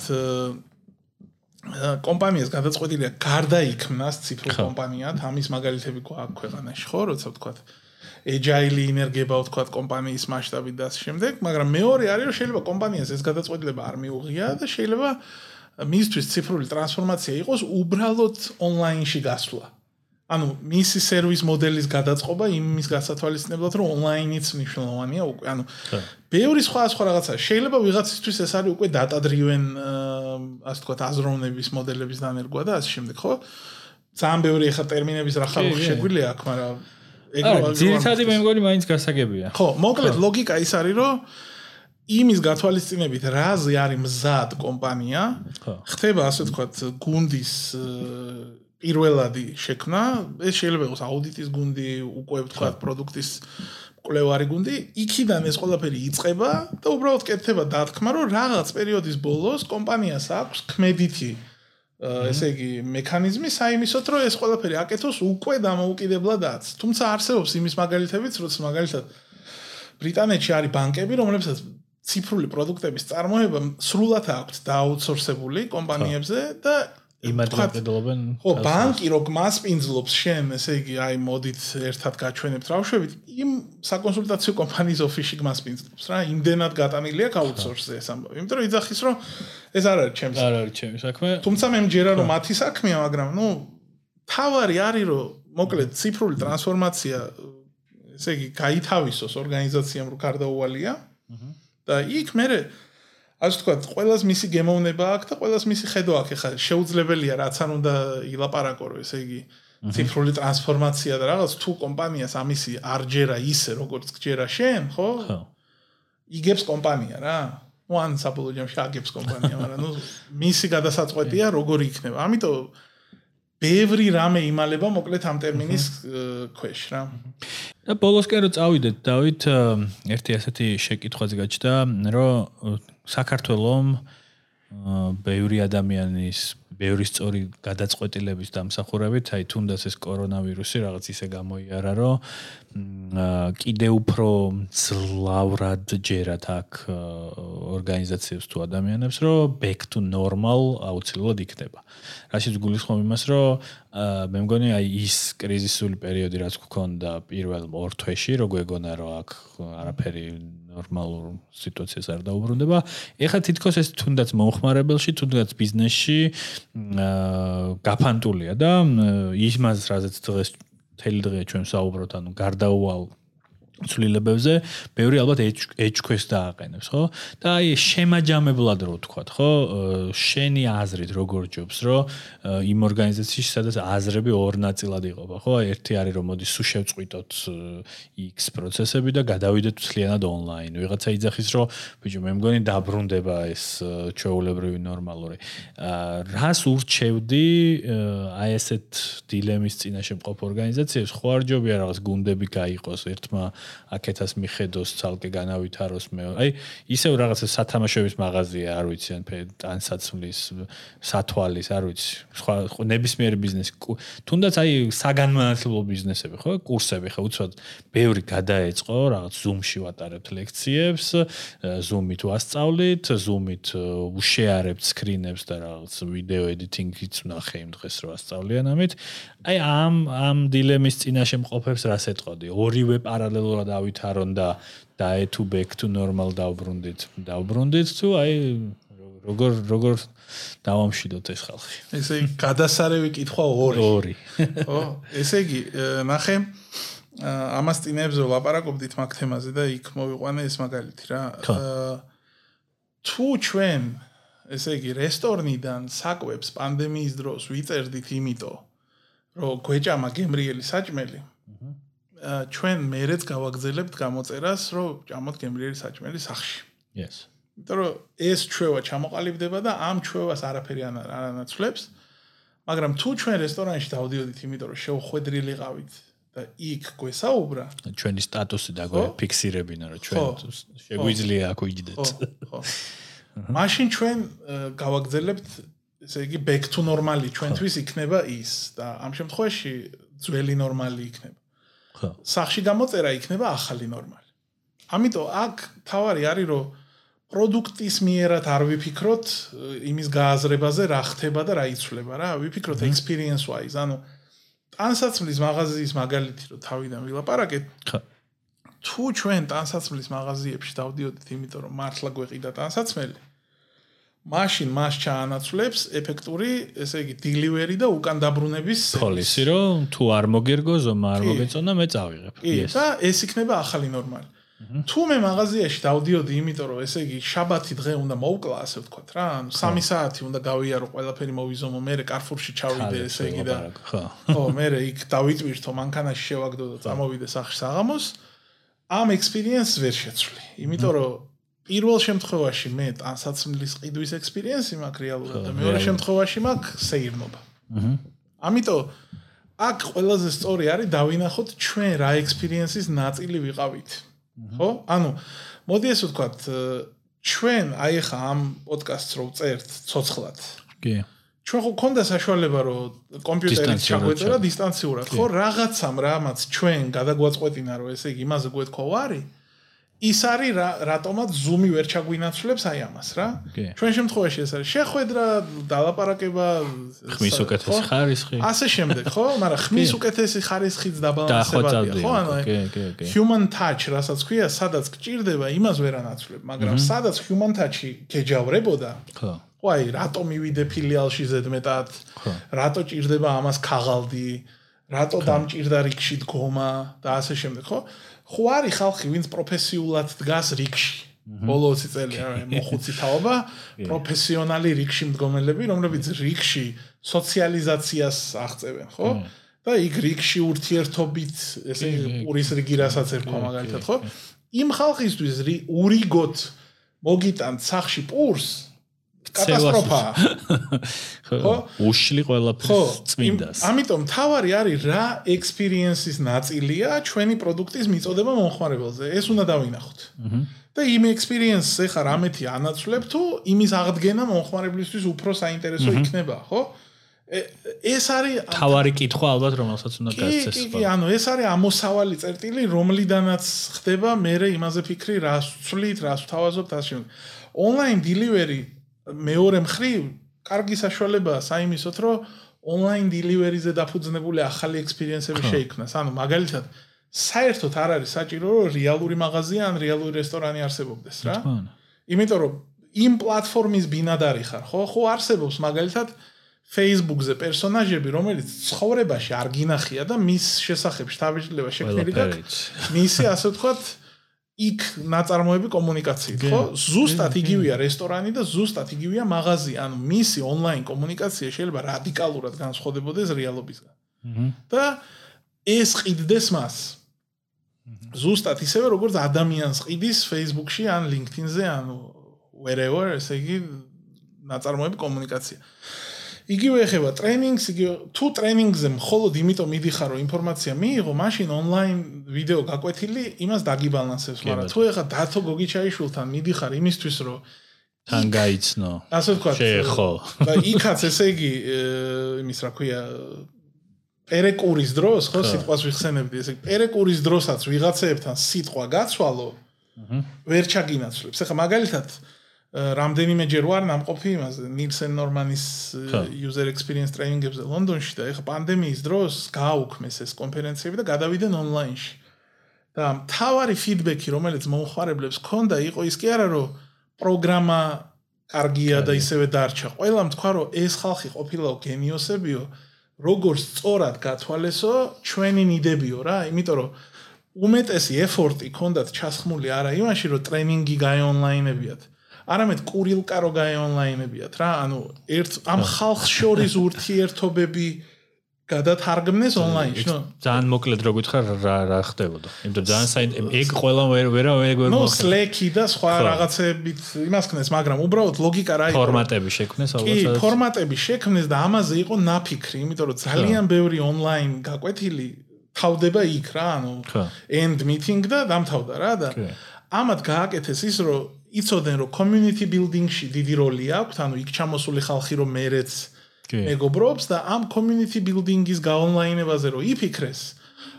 კომპანიას გადაწყვეტილია გარდაიქმნას ციფრულ კომპანიად, ამის მაგალითები გვაქვს ქვეყანაში, ხო, როცა ვთქვათ agile ინერგება ვთქვათ კომპანიის მასშტაბით და ამ შემდეგ, მაგრამ მეორე არის რომ შეიძლება კომპანიას ეს გადაწყვეტილება არ მიუღია და შეიძლება მისთვის ციფრული ტრანსფორმაცია იყოს უბრალოდ ონლაინში გასვლა. ანუ მისი სერვის მოდელის გადაწყობა იმის გასათვალისწინებლად რომ ონლაინიც მნიშვნელოვანია უკვე ანუ ბევრი სხვა სხვა რაღაცა. შეიძლება ვიღაცისთვის ეს არის უკვე data driven ასე თქვა აზროვნების მოდელების დანერგვა და ასე შემდეგ ხო? ძალიან ბევრი ახლა ტერმინების რა ხალხი შეგვიძლია აქ მაგრამ ეგრე ძირითადად მე მგონი მაინც გასაგებია. ხო მოკლედ ლოგიკა ის არის რომ იმის გათვალისწინებით რაზე არის მზად კომპანია ხდება ასე თქვა გუნდის პირველადი შექმნა, ეს შეიძლება იყოს აუდიტის გუნდი, უკვე ვთქვა პროდუქტის კვლევარი გუნდი, იქიდან ეს ყველაფერი იწყება და უბრალოდ კეთდება დათქმა, რომ რაღაც პერიოდის ბოლოს კომპანიას აქვს ქმედითი ესე იგი მექანიზმი საიმისოთ, რომ ეს ყველაფერი აკეთოს უკვე დამოუკიდებლადაც. თუმცა არსებობს იმის მაგალითებიც, როცა მაგალითად ბრიტანეთში არის ბანკები, რომლებსაც ციფრული პროდუქტების წარმოება სრულად აქვს დააუთსორსებული კომპანიებზე და იმადლობენ ხო ბანკი რო გმასპინძლობს შენ ესე იგი აი მოდით ერთად გაჩვენებთ რავშვებით იმ საკონსულტაციო კომპანიის ოფისში გმასპინძლობს რა. იმდენად გატანილი აქვს აუთსორსზე ეს ამბავი. იმიტომ რომ იძახის რომ ეს არ არის ჩემს. არ არის ჩემი საქმე. თუმცა მე მჯერა რომ მათი საქმეა მაგრამ ნუ თავარი არის რომ მოკლედ ციფრული ტრანსფორმაცია ესე იგი გაითავისოს ორგანიზაციამ რო გარდაუვალია. და იქ მე ასე თქვა, ყოველას მისი გემოვნება აქვს და ყოველას მისი ხედვა აქვს. ეხლა შეუძლებელია რაც არ უნდა ილაპარაკო, რომ ესე იგი ციფრული ტრანსფორმაცია და რაღაც თუ კომპანიას ამისი არ ჯერა ისე როგორც ჯერა შენ, ხო? ხო. იგებს კომპანია რა. ну ან საბოლოო შეგებს კომპანია, მაგრამ ну მისი გადასაწყვეტია როგორ იქნება. ამიტომ ბევრი რამე იმალება მოკლედ ამ ტერმინის ქვეშ რა. და ბოლოსკენ რო წავიდეთ, დავით ერთი ასეთი შეკითხვაც გაჩნდა, რომ საქართველოს ბევრი ადამიანის ბევრი სწორი გადაწყვეტილების დამსახურებით, აი თუნდაც ეს კორონავირუსი რაღაც ისე გამოიარა, რომ კიდე უფრო ძლავრად ჯერათ აქ ორგანიზაციებს თუ ადამიანებს, რომ back to normal აუცილებლად იქნება. რაშიც გულისხმობ იმას, რომ მე მგონი აი ის კრიზისული პერიოდი რაც გქონდა პირველ ორ თვეში, რო გვეგონა რომ აქ არაფერი ნორმალურ სიტუაციას არ დაუბრუნდება. ეხლა თითქოს ეს თუნდაც მომხმარებელში, თუნდაც ბიზნესში აა გაფანტულია და იმას რაზეც დღეს თელი დღე ჩვენ საუბრობთ, ანუ გარდაუვალ ცვლილებებზე ბევრი ალბათ ეჭქვეს დააყენებს, ხო? და აი შემაჯამებლად რო ვთქვათ, ხო? შენი აზრით როგორ ჯობს, რომ იმ ორგანიზაციაში სადაც აზრები ორ ნაწილად იყოფა, ხო? ერთი არის რომ მოდი სულ შევწყვიტოთ X პროცესები და გადავიდეთ მთლიანად ონლაინ. ვიღაცა იძახის რომ ბიჭო მე მგონი დაბრუნდება ეს ჩვეულებრივი ნორმალური. რას ურჩევდი აი ესეთ დილემის წინაშე მყოფ ორგანიზაციებს? ხო არ ჯობია რაღაც გუნდები გაიყოს ერთმა აქეთას მიხედოს ცალკე განავითაროს მე. აი ისევ რაღაცა სათამაშოების მაღაზია არ ვიცი ან ტანსაცმლის სათვალის არ ვიცი. სხვა ნებისმიერი ბიზნესი. თუნდაც აი საგანმანათლებლო ბიზნესები ხო კურსები ხო უცბად ბევრი გადაეწყო რაღაც zoom-ში ვატარებთ ლექციებს zoom-ით ვასწავლით zoom-ით უშეარებთ სკრინებს და რაღაც ვიდეო ედიტინგიც ვნახე იმ დღეს რო ვასწავლიან ამით. აი ამ ამ დილემის წინაშე მყოფებს რას ეტყოდი? ორივე პარალელურად ავითარონ და დაე თუ back to normal დაუბრუნდით. დაუბრუნდით თუ აი როგორ როგორ დავამშვიდოთ ეს ხალხი? ესე იგი გადასარევი კითხვა ორი. ორი. ხო? ესე იგი ნახე ამას წინებზე ვლაპარაკობდით მაგ თემაზე და იქ მოვიყვანე ეს მაგალითი რა. თუ ჩვენ ესე იგი რესტორნიდან საკვებს პანდემიის დროს ვიწერდით იმიტომ რომ გვეჭამა გემრიელი საჭმელი ჩვენ მეერეც გავაგზელებთ გამოწერას, რომ ჭამოთ გემრიელი საჭმელი სახში. Yes. იმიტომ რომ ეს ჩვევა ჩამოყალიბდება და ამ ჩვევას არაფერი არანაცვლებს. მაგრამ თუ ჩვენ რესტორანში დავდიოდით, იმიტომ რომ შეუხვედრილიყავით და იქ გვესაუბრა, ჩვენი სტატუსი დაგვიფიქსირებინა, რომ ჩვენ შეგვიძლია აქ ვიჯდეთ. ხო. მაშინ ჩვენ გავაგზელებთ ესე იგი back to normally ჩვენთვის იქნება ის და ამ შემთხვევაში ძველი ნორმალი იქნება. სახში გამოწერა იქნება ახალი ნორმალი. ამიტომ აქ თავარი არის რომ პროდუქტის მიერად არ ვიფიქროთ იმის გააზრებაზე რა ხდება და რა იცვლება რა, ვიფიქროთ experience wise, ანუ ტანსაცმლის მაღაზიის მაგალითი რომ თავიდან ვილაპარაკეთ. ხო. თუ ჩვენ ტანსაცმლის მაღაზიებში დავდიოდით, იმიტომ რომ მართლა გვეყიდა ტანსაცმელი, მაშინ მას ჩაანაცვლებს ეფექტური, ესე იგი, delivery და უკან დაბრუნების პოლისი, რომ თუ არ მოგერგო ზომა არ მოგეწონა, მე წავიღებ. კი, და ეს იქნება ახალი ნორმალი. თუ მე მაღაზიაში დავდიოდი, იმიტომ რომ ესე იგი, შაბათი დღე უნდა მოვკლა, ასე ვთქვათ რა, ანუ 3 საათი უნდა გავიარო, ყველაფერი მოვიზომო, მე კარფურში ჩავიდე, ესე იგი და ხო. მე იქ დავიტვირთო, მანქანაში შევაგდო და წამოვიდე სახში საღამოს. ამ experience ვერ შეცვლი, იმიტომ რომ პირველ შემთხვევაში მე ტანსაცმლის ყიდვის ექსპერიენსი მაქვს რეალურად და მეორე შემთხვევაში მაქვს სეირნობა. აჰა. ამიტომ აქ ყველაზე სწორი არის დავინახოთ ჩვენ რა ექსპერიენსის ნაწილი ვიყავით. ხო? ანუ მოდი ეს ვთქვათ, ჩვენ აი ხა ამ პოდკასტს რო წერთ ცოცხლად. კი. ჩვენ ხო ქონდა საშუალება რომ კომპიუტერით ჩაგვეწერა დისტანციურად, ხო? რაღაცამ რამაც ჩვენ გადაგვაწყვეტინა რომ ესე იგი იმაზე გვეთქვა ვარი. ის არის რატომაც ზუმი ვერ ჩაგვინაცვლებს აი ამას რა. ჩვენ შემთხვევაში ეს არის შეხვედრა, დალაპარაკება, ხმის უკეთესი ხარისხი. ასე შემდეგ, ხო? მაგრამ ხმის უკეთესი ხარისხიც დაბალანსებადია, ხო? ანუ კი, კი, კი. human touch, რასაც ქვია, სადაც გჭირდება, იმას ვერ ანაცვლებ, მაგრამ სადაც human touch-ი გეჯავრებოდა, ხო. აი, რატო მივიდე ფილიალში ზედმეტად? რატო ჭირდება ამას ქაღალდი? რატო დამჭირდა რიქში დგომა და ასე შემდეგ, ხო? ხო არის ხალხი ვინც პროფესიულად დგას რიგში? ბოლოსი წელი არა მოხუცი თაობა პროფესიონალი რიგში მდგომელები რომლებიც რიგში სოციალიზაციას აღწევენ ხო? და იქ რიგში ურთიერთობით ესე პურის რიგი რასაც ერქვა მაგალითად ხო? იმ ხალხისთვის ურიგოთ მოგიტან სახში პურს კატასტროფა. ხო? უშლი ყველაფერს წმინდას. ამიტომ თავარი არის რა ექსპერიენსის ნაწილია ჩვენი პროდუქტის მიწოდება მომხმარებელზე. ეს უნდა დავინახოთ. და იმ ექსპერიენსს ეხა რამეთი ანაცვლებ თუ იმის აღდგენა მომხმარებლისთვის უფრო საინტერესო იქნება, ხო? ეს არის თავარი კითხვა ალბათ რომელსაც უნდა გასცეს. კი, კი, ანუ ეს არის ამოსავალი წერტილი, რომლიდანაც ხდება მე იმაზე ფიქრი, რას ვცვლით, რას ვთავაზობთ ასე. ონლაინ დილივერი მეორე მხრივ კარგი საშუალებაა საიმისოთ, რომ ონლაინ დილივერიზე დაფუძნებული ახალი ექსპერიენსები შეიქმნას. ანუ მაგალითად, საერთოდ არ არის საჭირო, რომ რეალური მაღაზია ან რეალური რესტორანი არსებობდეს რა. იმიტომ რომ იმ პლატფორმის ბინადარი ხარ, ხო? ხო არსებობს მაგალითად Facebook-ზე პერსონაჟები, რომელიც ცხოვრებაში არ გინახია და მის შესახებ შთაბეჭდილება შექმნილი გაქვს. მისი ასე ვთქვათ იქ ნაწარმოები კომუნიკაციით, ხო? ზუსტად იგივეა რესტორანი და ზუსტად იგივეა მაღაზი, ანუ მისი ონლაინ კომუნიკაცია შეიძლება რადიკალურად განსხვავდებოდეს რეალობისგან. და ეს ყიდდეს მას. ზუსტად ისევე როგორც ადამიანს ყიდის Facebook-ში ან LinkedIn-ზე, ანუ wherever, ესე იგი ნაწარმოები კომუნიკაცია. იგივე ეხება ტრენინგს, იგივე თუ ტრენინგზე მხოლოდ იმიტომ მიდიხარ, რომ ინფორმაცია მიიღო, მაშინ ონლაინ ვიდეო გაკვეთილი იმას დაგიბალანსებს, მაგრამ თუ ეხა დათო გოგიჩაიშვილთან მიდიხარ იმისთვის, რომ თან გაიცნო. ასე ვთქვათ. შეეხო. და იქაც ესე იგი იმის რა ქვია პერეკურის დროს, ხო, სიტყვას ვიხსენებდი, ესე პერეკურის დროსაც ვიღაცეებთან სიტყვა გაცვალო. აჰა. ვერ ჩაგინაცვლებს. ეხა მაგალითად რამდენიმე ჯერ ვარ ნამყოფი იმაზე ნილსენ ნორმანის user experience training-ებზე ლონდონში და ეხა პანდემიის დროს გააუქმეს ეს კონფერენციები და გადავიდნენ ონლაინში. და თავარი ფიდბექი, რომელიც მომხმარებლებს ჰქონდა, იყო ის კი არა, რომ პროგრამა კარგია და ისევე დარჩა. ყველამ თქვა, რომ ეს ხალხი ყოფილა გენიოსებიო, როგორც სწორად გათვალესო, ჩვენი ნიდებიო რა, იმიტომ რომ უმეტესი ეფორტი ჰქონდათ ჩასხმული არა იმაში, რომ ტრენინგი გაეონლაინებიათ. არამედ კურილკა რო გაეონლაინებიათ რა, ანუ ერთ ამ ხალხს შორის ურთიერთობები გადათარგმნეს ონლაინში, ნო. ძალიან მოკლედ რო გითხრა რა რა ხდებოდა. იმიტომ ძალიან საინტერესო ეგ ყველა ვერ ვერა ვერ ვერ ნო Slack-ი და სხვა რაღაცებით იმას ქნეს, მაგრამ უბრალოდ ლოგიკა რა იყო? ფორმატები შექმნეს ალბათ. კი, ფორმატები შექმნეს და ამაზე იყო ნაფიქრი, იმიტომ რომ ძალიან ბევრი ონლაინ გაკვეთილი თავდება იქ რა, ანუ end meeting და დამთავრდა რა და ამათ გააკეთეს ის რომ იცოდნენ რომ community building-ში დიდი როლი აქვს, ანუ იქ ჩამოსული ხალხი რომ მერეც მეგობრობს და ამ community building-ის გაონლაინებაზე რომ იფიქრეს.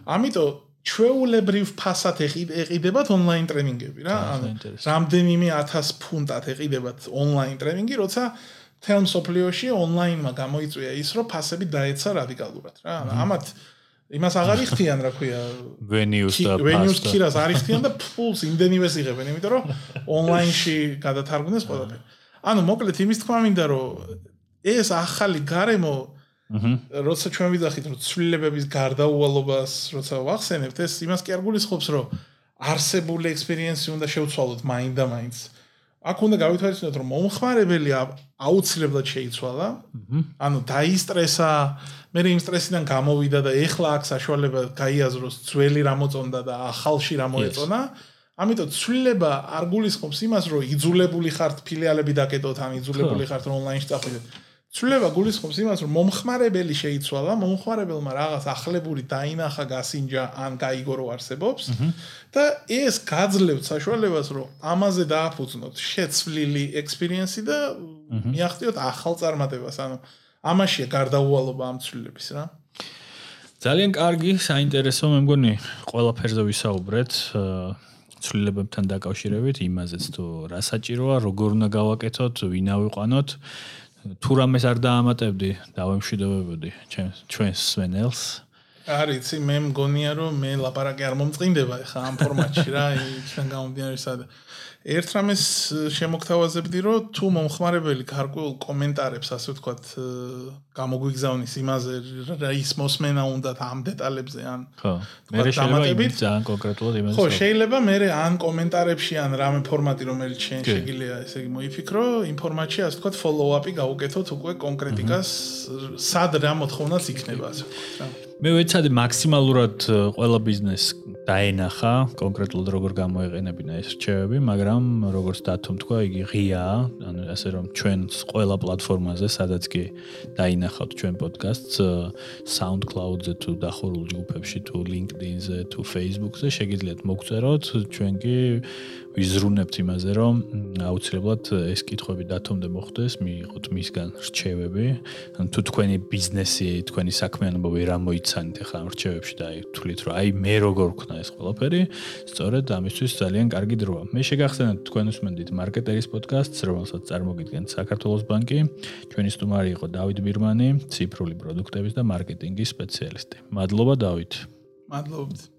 ამიტომ ჩვეულებრივ ფასად ეყიდებათ ონლაინ ტრენინგები რა, ანუ რამდენიმე 1000 ფუნტად ეყიდებათ ონლაინ ტრენინგი, როცა თელმსოფლიოში ონლაინმა გამოიწვია ის, რომ ფასები დაეცა რადიკალურად რა. ამათ იმას აღარ იხდიან, რა ქვია, venues და venues ქირას არ იხდიან და ფულს იმდენივეს იღებენ, იმიტომ რომ ონლაინში გადათარგმნეს ყველაფერი. ანუ მოკლედ იმის თქმა მინდა, რომ ეს ახალი გარემო აჰა, როცა ჩვენ ვიძახით, რომ ცვლილებების გარდაუვალობას როცა ვახსენებთ, ეს იმას კი არ გულისხმობს, რომ არსებული ექსპერიენსი უნდა შევცვალოთ მაინდა მაინც. აქ უნდა გავითვალისწინოთ, რომ მომხმარებელი აუცილებლად შეიცვალა. ანუ დაისტრესა, მე იმ სტრესიდან გამოვიდა და ეხლა აქ საშუალება გაიაზროს ძველი რა მოწონდა და ახალში რა მოეწონა. ამიტომ ცვლილება არ გულისხმობს იმას, რომ იძულებული ხართ ფილიალები დაკეტოთ, ან იძულებული ხართ რომ ონლაინში წახვიდეთ. ცვლილება გულისხმობს იმას, რომ მომხმარებელი შეიცვალა, მომხმარებელმა რაღაც ახლებური დაინახა, გასინჯა ან გაიგო რო არსებობს და ეს გაძლევთ საშუალებას, რომ ამაზე დააფუძნოთ შეცვლილი ექსპერიენსი და მიახტიოთ ახალ წარმატებას, ანუ ამაშია გარდაუვალობა ამ ცვლილების რა. ძალიან კარგი, საინტერესო მე მგონი, ყველაფერზე ვისაუბრეთ ცვლილებებთან დაკავშირებით, იმაზეც თუ რა საჭიროა, როგორ უნდა გავაკეთოთ, ვინ ავიყვანოთ. თუ რამეს არ დაამატებდი, დავემშვიდობებოდი ჩვენს ჩვენს სვენელს. არიცი, მე მგონია რომ მე ლაპარაკი არ მომწყინდება ხა ამ ფორმატში რა, ჩვენ გამომდინარე სადა. ერთ რამეს შემოგთავაზებდი, რომ თუ მომხმარებელი გარკვეულ კომენტარებს, ასე ვთქვათ, გამოგვიგზავნის იმაზე, რა ის მოსმენა უნდა ამ დეტალებზე ან ხო, მე შეიძლება ძალიან კონკრეტულად იმაზე. ხო, შეიძლება მე ან კომენტარებში ან რამე ფორმატი რომელიც შენ შეგიძლია ესე იგი მოიფიქრო, იმ ფორმატში ასე ვთქვათ, follow-up-ი გავუკეთოთ უკვე კონკრეტიკას, სად რა მოთხოვნაც იქნება ასე ვთქვათ. მე ვეცადე მაქსიმალურად ყველა ბიზნესს დაენახა კონკრეტულად როგორ გამოეყენებინა ეს რჩევები, მაგრამ როგორც დათომ თქვა, იგი ღიაა, ანუ ასე რომ ჩვენს ყველა პლატფორმაზე, სადაც კი დაინახავთ ჩვენ პოდკასტს, SoundCloud-ზე თუ დახურულ ჯგუფებში, თუ LinkedIn-ზე, თუ Facebook-ზე შეგიძლიათ მოგწეროთ, ჩვენ კი ვიზრუნებთ იმაზე, რომ აუცილებლად ეს კითხვები დათომდე მოხდეს, მიიღოთ მისგან რჩევები. თუ თქვენი ბიზნესი, თქვენი საქმიანობა ვერ ამოიცანით ახლა ამ რჩევებში და აი თulit რომ აი მე როგორ ვქნა ეს ყველაფერი, სწორედ ამისთვის ძალიან კარგი დროა. მე შეგახსენებთ თქვენ უსმენთ მარკეტერის პოდკასტს, რომელსაც წარმოგიდგენთ საქართველოს ბანკი. ჩვენი სტუმარი იყო დავით ბირმანი, ციფრული პროდუქტების და მარკეტინგის სპეციალისტი. მადლობა დავით. მადლობთ.